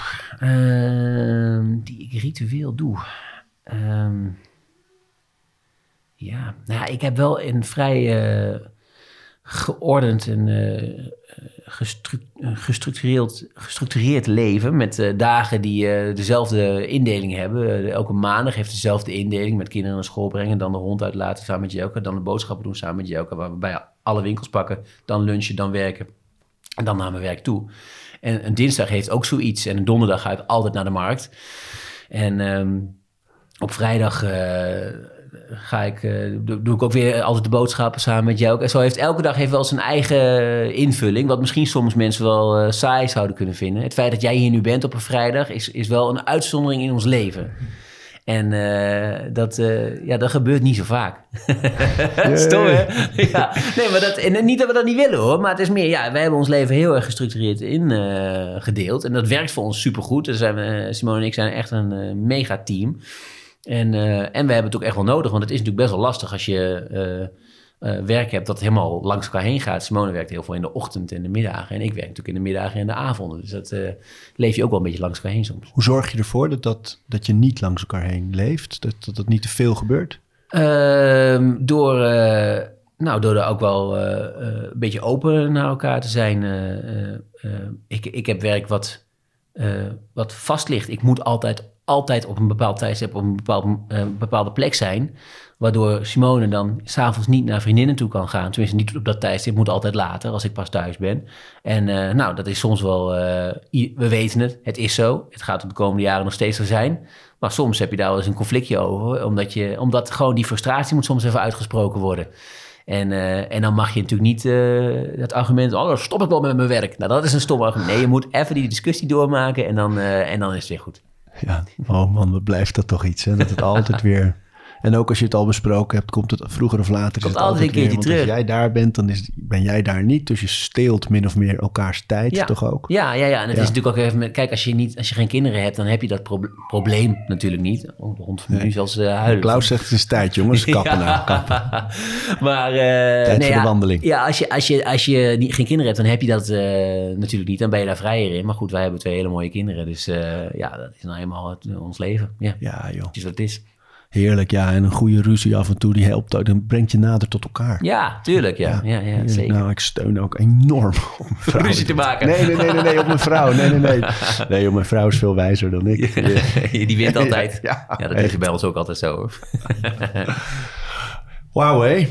ehm, die ik ritueel doe. Ehm, ja, nou, ik heb wel een vrij uh, geordend en uh, gestructureerd, gestructureerd leven met dagen die dezelfde indeling hebben. elke maandag heeft dezelfde indeling met kinderen naar school brengen, dan de hond uitlaten samen met Jelke, dan de boodschappen doen samen met Jelke, waarbij alle winkels pakken, dan lunchen, dan werken en dan naar mijn werk toe. En een dinsdag heeft ook zoiets. En een donderdag ga ik altijd naar de markt. En ehm, op vrijdag uh, ga ik, uh, doe, ik ook weer altijd de boodschappen samen met jou. En zo heeft elke dag heeft wel zijn eigen invulling. Wat misschien soms mensen wel uh, saai zouden kunnen vinden. Het feit dat jij hier nu bent op een vrijdag is, is wel een uitzondering in ons leven. En uh, dat, uh, ja, dat gebeurt niet zo vaak. Stom, hè? ja. Nee, maar dat, en niet dat we dat niet willen, hoor. Maar het is meer, ja, wij hebben ons leven heel erg gestructureerd ingedeeld. Uh, en dat werkt voor ons supergoed. Dus zijn Simone en ik zijn echt een mega team. En, en we hebben het ook echt wel nodig. Want het is natuurlijk best wel lastig als je uh, werk hebt dat helemaal langs elkaar heen gaat. Simone werkt heel veel in de ochtend en de middagen. En ik werk natuurlijk in de middagen en de avonden. Dus dat uh, leef je ook wel een beetje langs elkaar heen soms. Hoe zorg je ervoor dat, dat, dat je niet langs elkaar heen leeft? Dat dat, dat niet te veel gebeurt? Uh, door, uh, nou, door er ook wel een beetje open naar elkaar te zijn. ik, ik heb werk wat, wat vast ligt. Ik moet altijd, altijd op een bepaald tijdstip op een bepaald, bepaalde plek zijn. Waardoor Simone dan s'avonds niet naar vriendinnen toe kan gaan. Tenminste, niet op dat tijdstip. Moet altijd later, als ik pas thuis ben. En uh, nou, dat is soms wel... Uh, we weten het, het is zo. Het gaat de komende jaren nog steeds zo zijn. Maar soms heb je daar wel eens een conflictje over. Omdat, je, omdat gewoon die frustratie moet soms even uitgesproken worden. En, uh, en dan mag je natuurlijk niet het argument... oh, dan stop ik wel met mijn werk. Nou, dat is een stom argument. Nee, je moet even die discussie doormaken en dan, en dan is het weer goed. Ja, oh man, wat blijft dat toch iets, hè? Dat het altijd weer en ook als je het al besproken hebt, komt het vroeger of later. Komt het altijd een keertje terug. Als jij daar bent, dan is, ben jij daar niet. Dus je steelt min of meer elkaars tijd toch ook? Ja, ja, ja. En het is natuurlijk ook even... Kijk, als je, niet, als je geen kinderen hebt, dan heb je dat probleem natuurlijk niet. Oh, de hond van nee. nu zelfs uh, huilen. Klaus zegt het is tijd, jongens. Kappen nou, kappen. maar... Uh, tijd nee, voor de wandeling. Ja, als je, als je, als je niet, geen kinderen hebt, dan heb je dat uh, natuurlijk niet. Dan ben je daar vrijer in. Maar goed, wij hebben twee hele mooie kinderen. Dus ja, dat is nou eenmaal het, ons leven. Ja, ja joh. Het is wat het is. Heerlijk, ja. En een goede ruzie af en toe, die helpt ook. Dan brengt je nader tot elkaar. Ja, tuurlijk, ja. ja, ja, zeker. Nou, ik steun ook enorm om ruzie te maken. Nee, nee, nee, nee, nee, op mijn vrouw. Nee, nee, nee. Nee, op mijn vrouw is veel wijzer dan ik. die wint altijd. Ja, ja dat is bij ons ook altijd zo. Wauw, hé.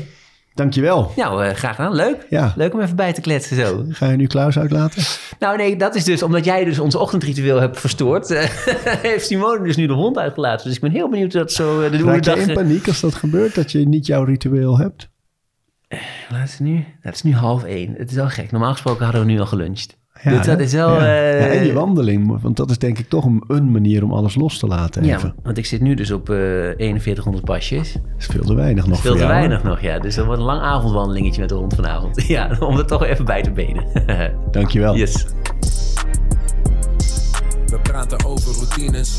Dankjewel. Nou, uh, graag gedaan. Leuk. Ja. Leuk om even bij te kletsen zo. Ga je nu Klaus uitlaten? Nou nee, dat is dus omdat jij dus ons ochtendritueel hebt verstoord. Uh, heeft Simone dus nu de hond uitgelaten. Dus ik ben heel benieuwd dat zo uh, de Raak je in paniek als dat gebeurt, dat je niet jouw ritueel hebt? Laat het nu. Het is nu half één. Het is wel gek. Normaal gesproken hadden we nu al geluncht. Ja, dus dat is wel... Ja. Uh, ja, en je wandeling, want dat is denk ik toch een, een manier om alles los te laten even. Ja, want ik zit nu dus op uh, 4100 pasjes. Dat is veel te weinig nog veel te jou, weinig nog, ja. Dus dat wordt een lang avondwandelingetje met de hond vanavond. Ja, om er toch even bij te benen. Dankjewel. Yes. We praten over routines.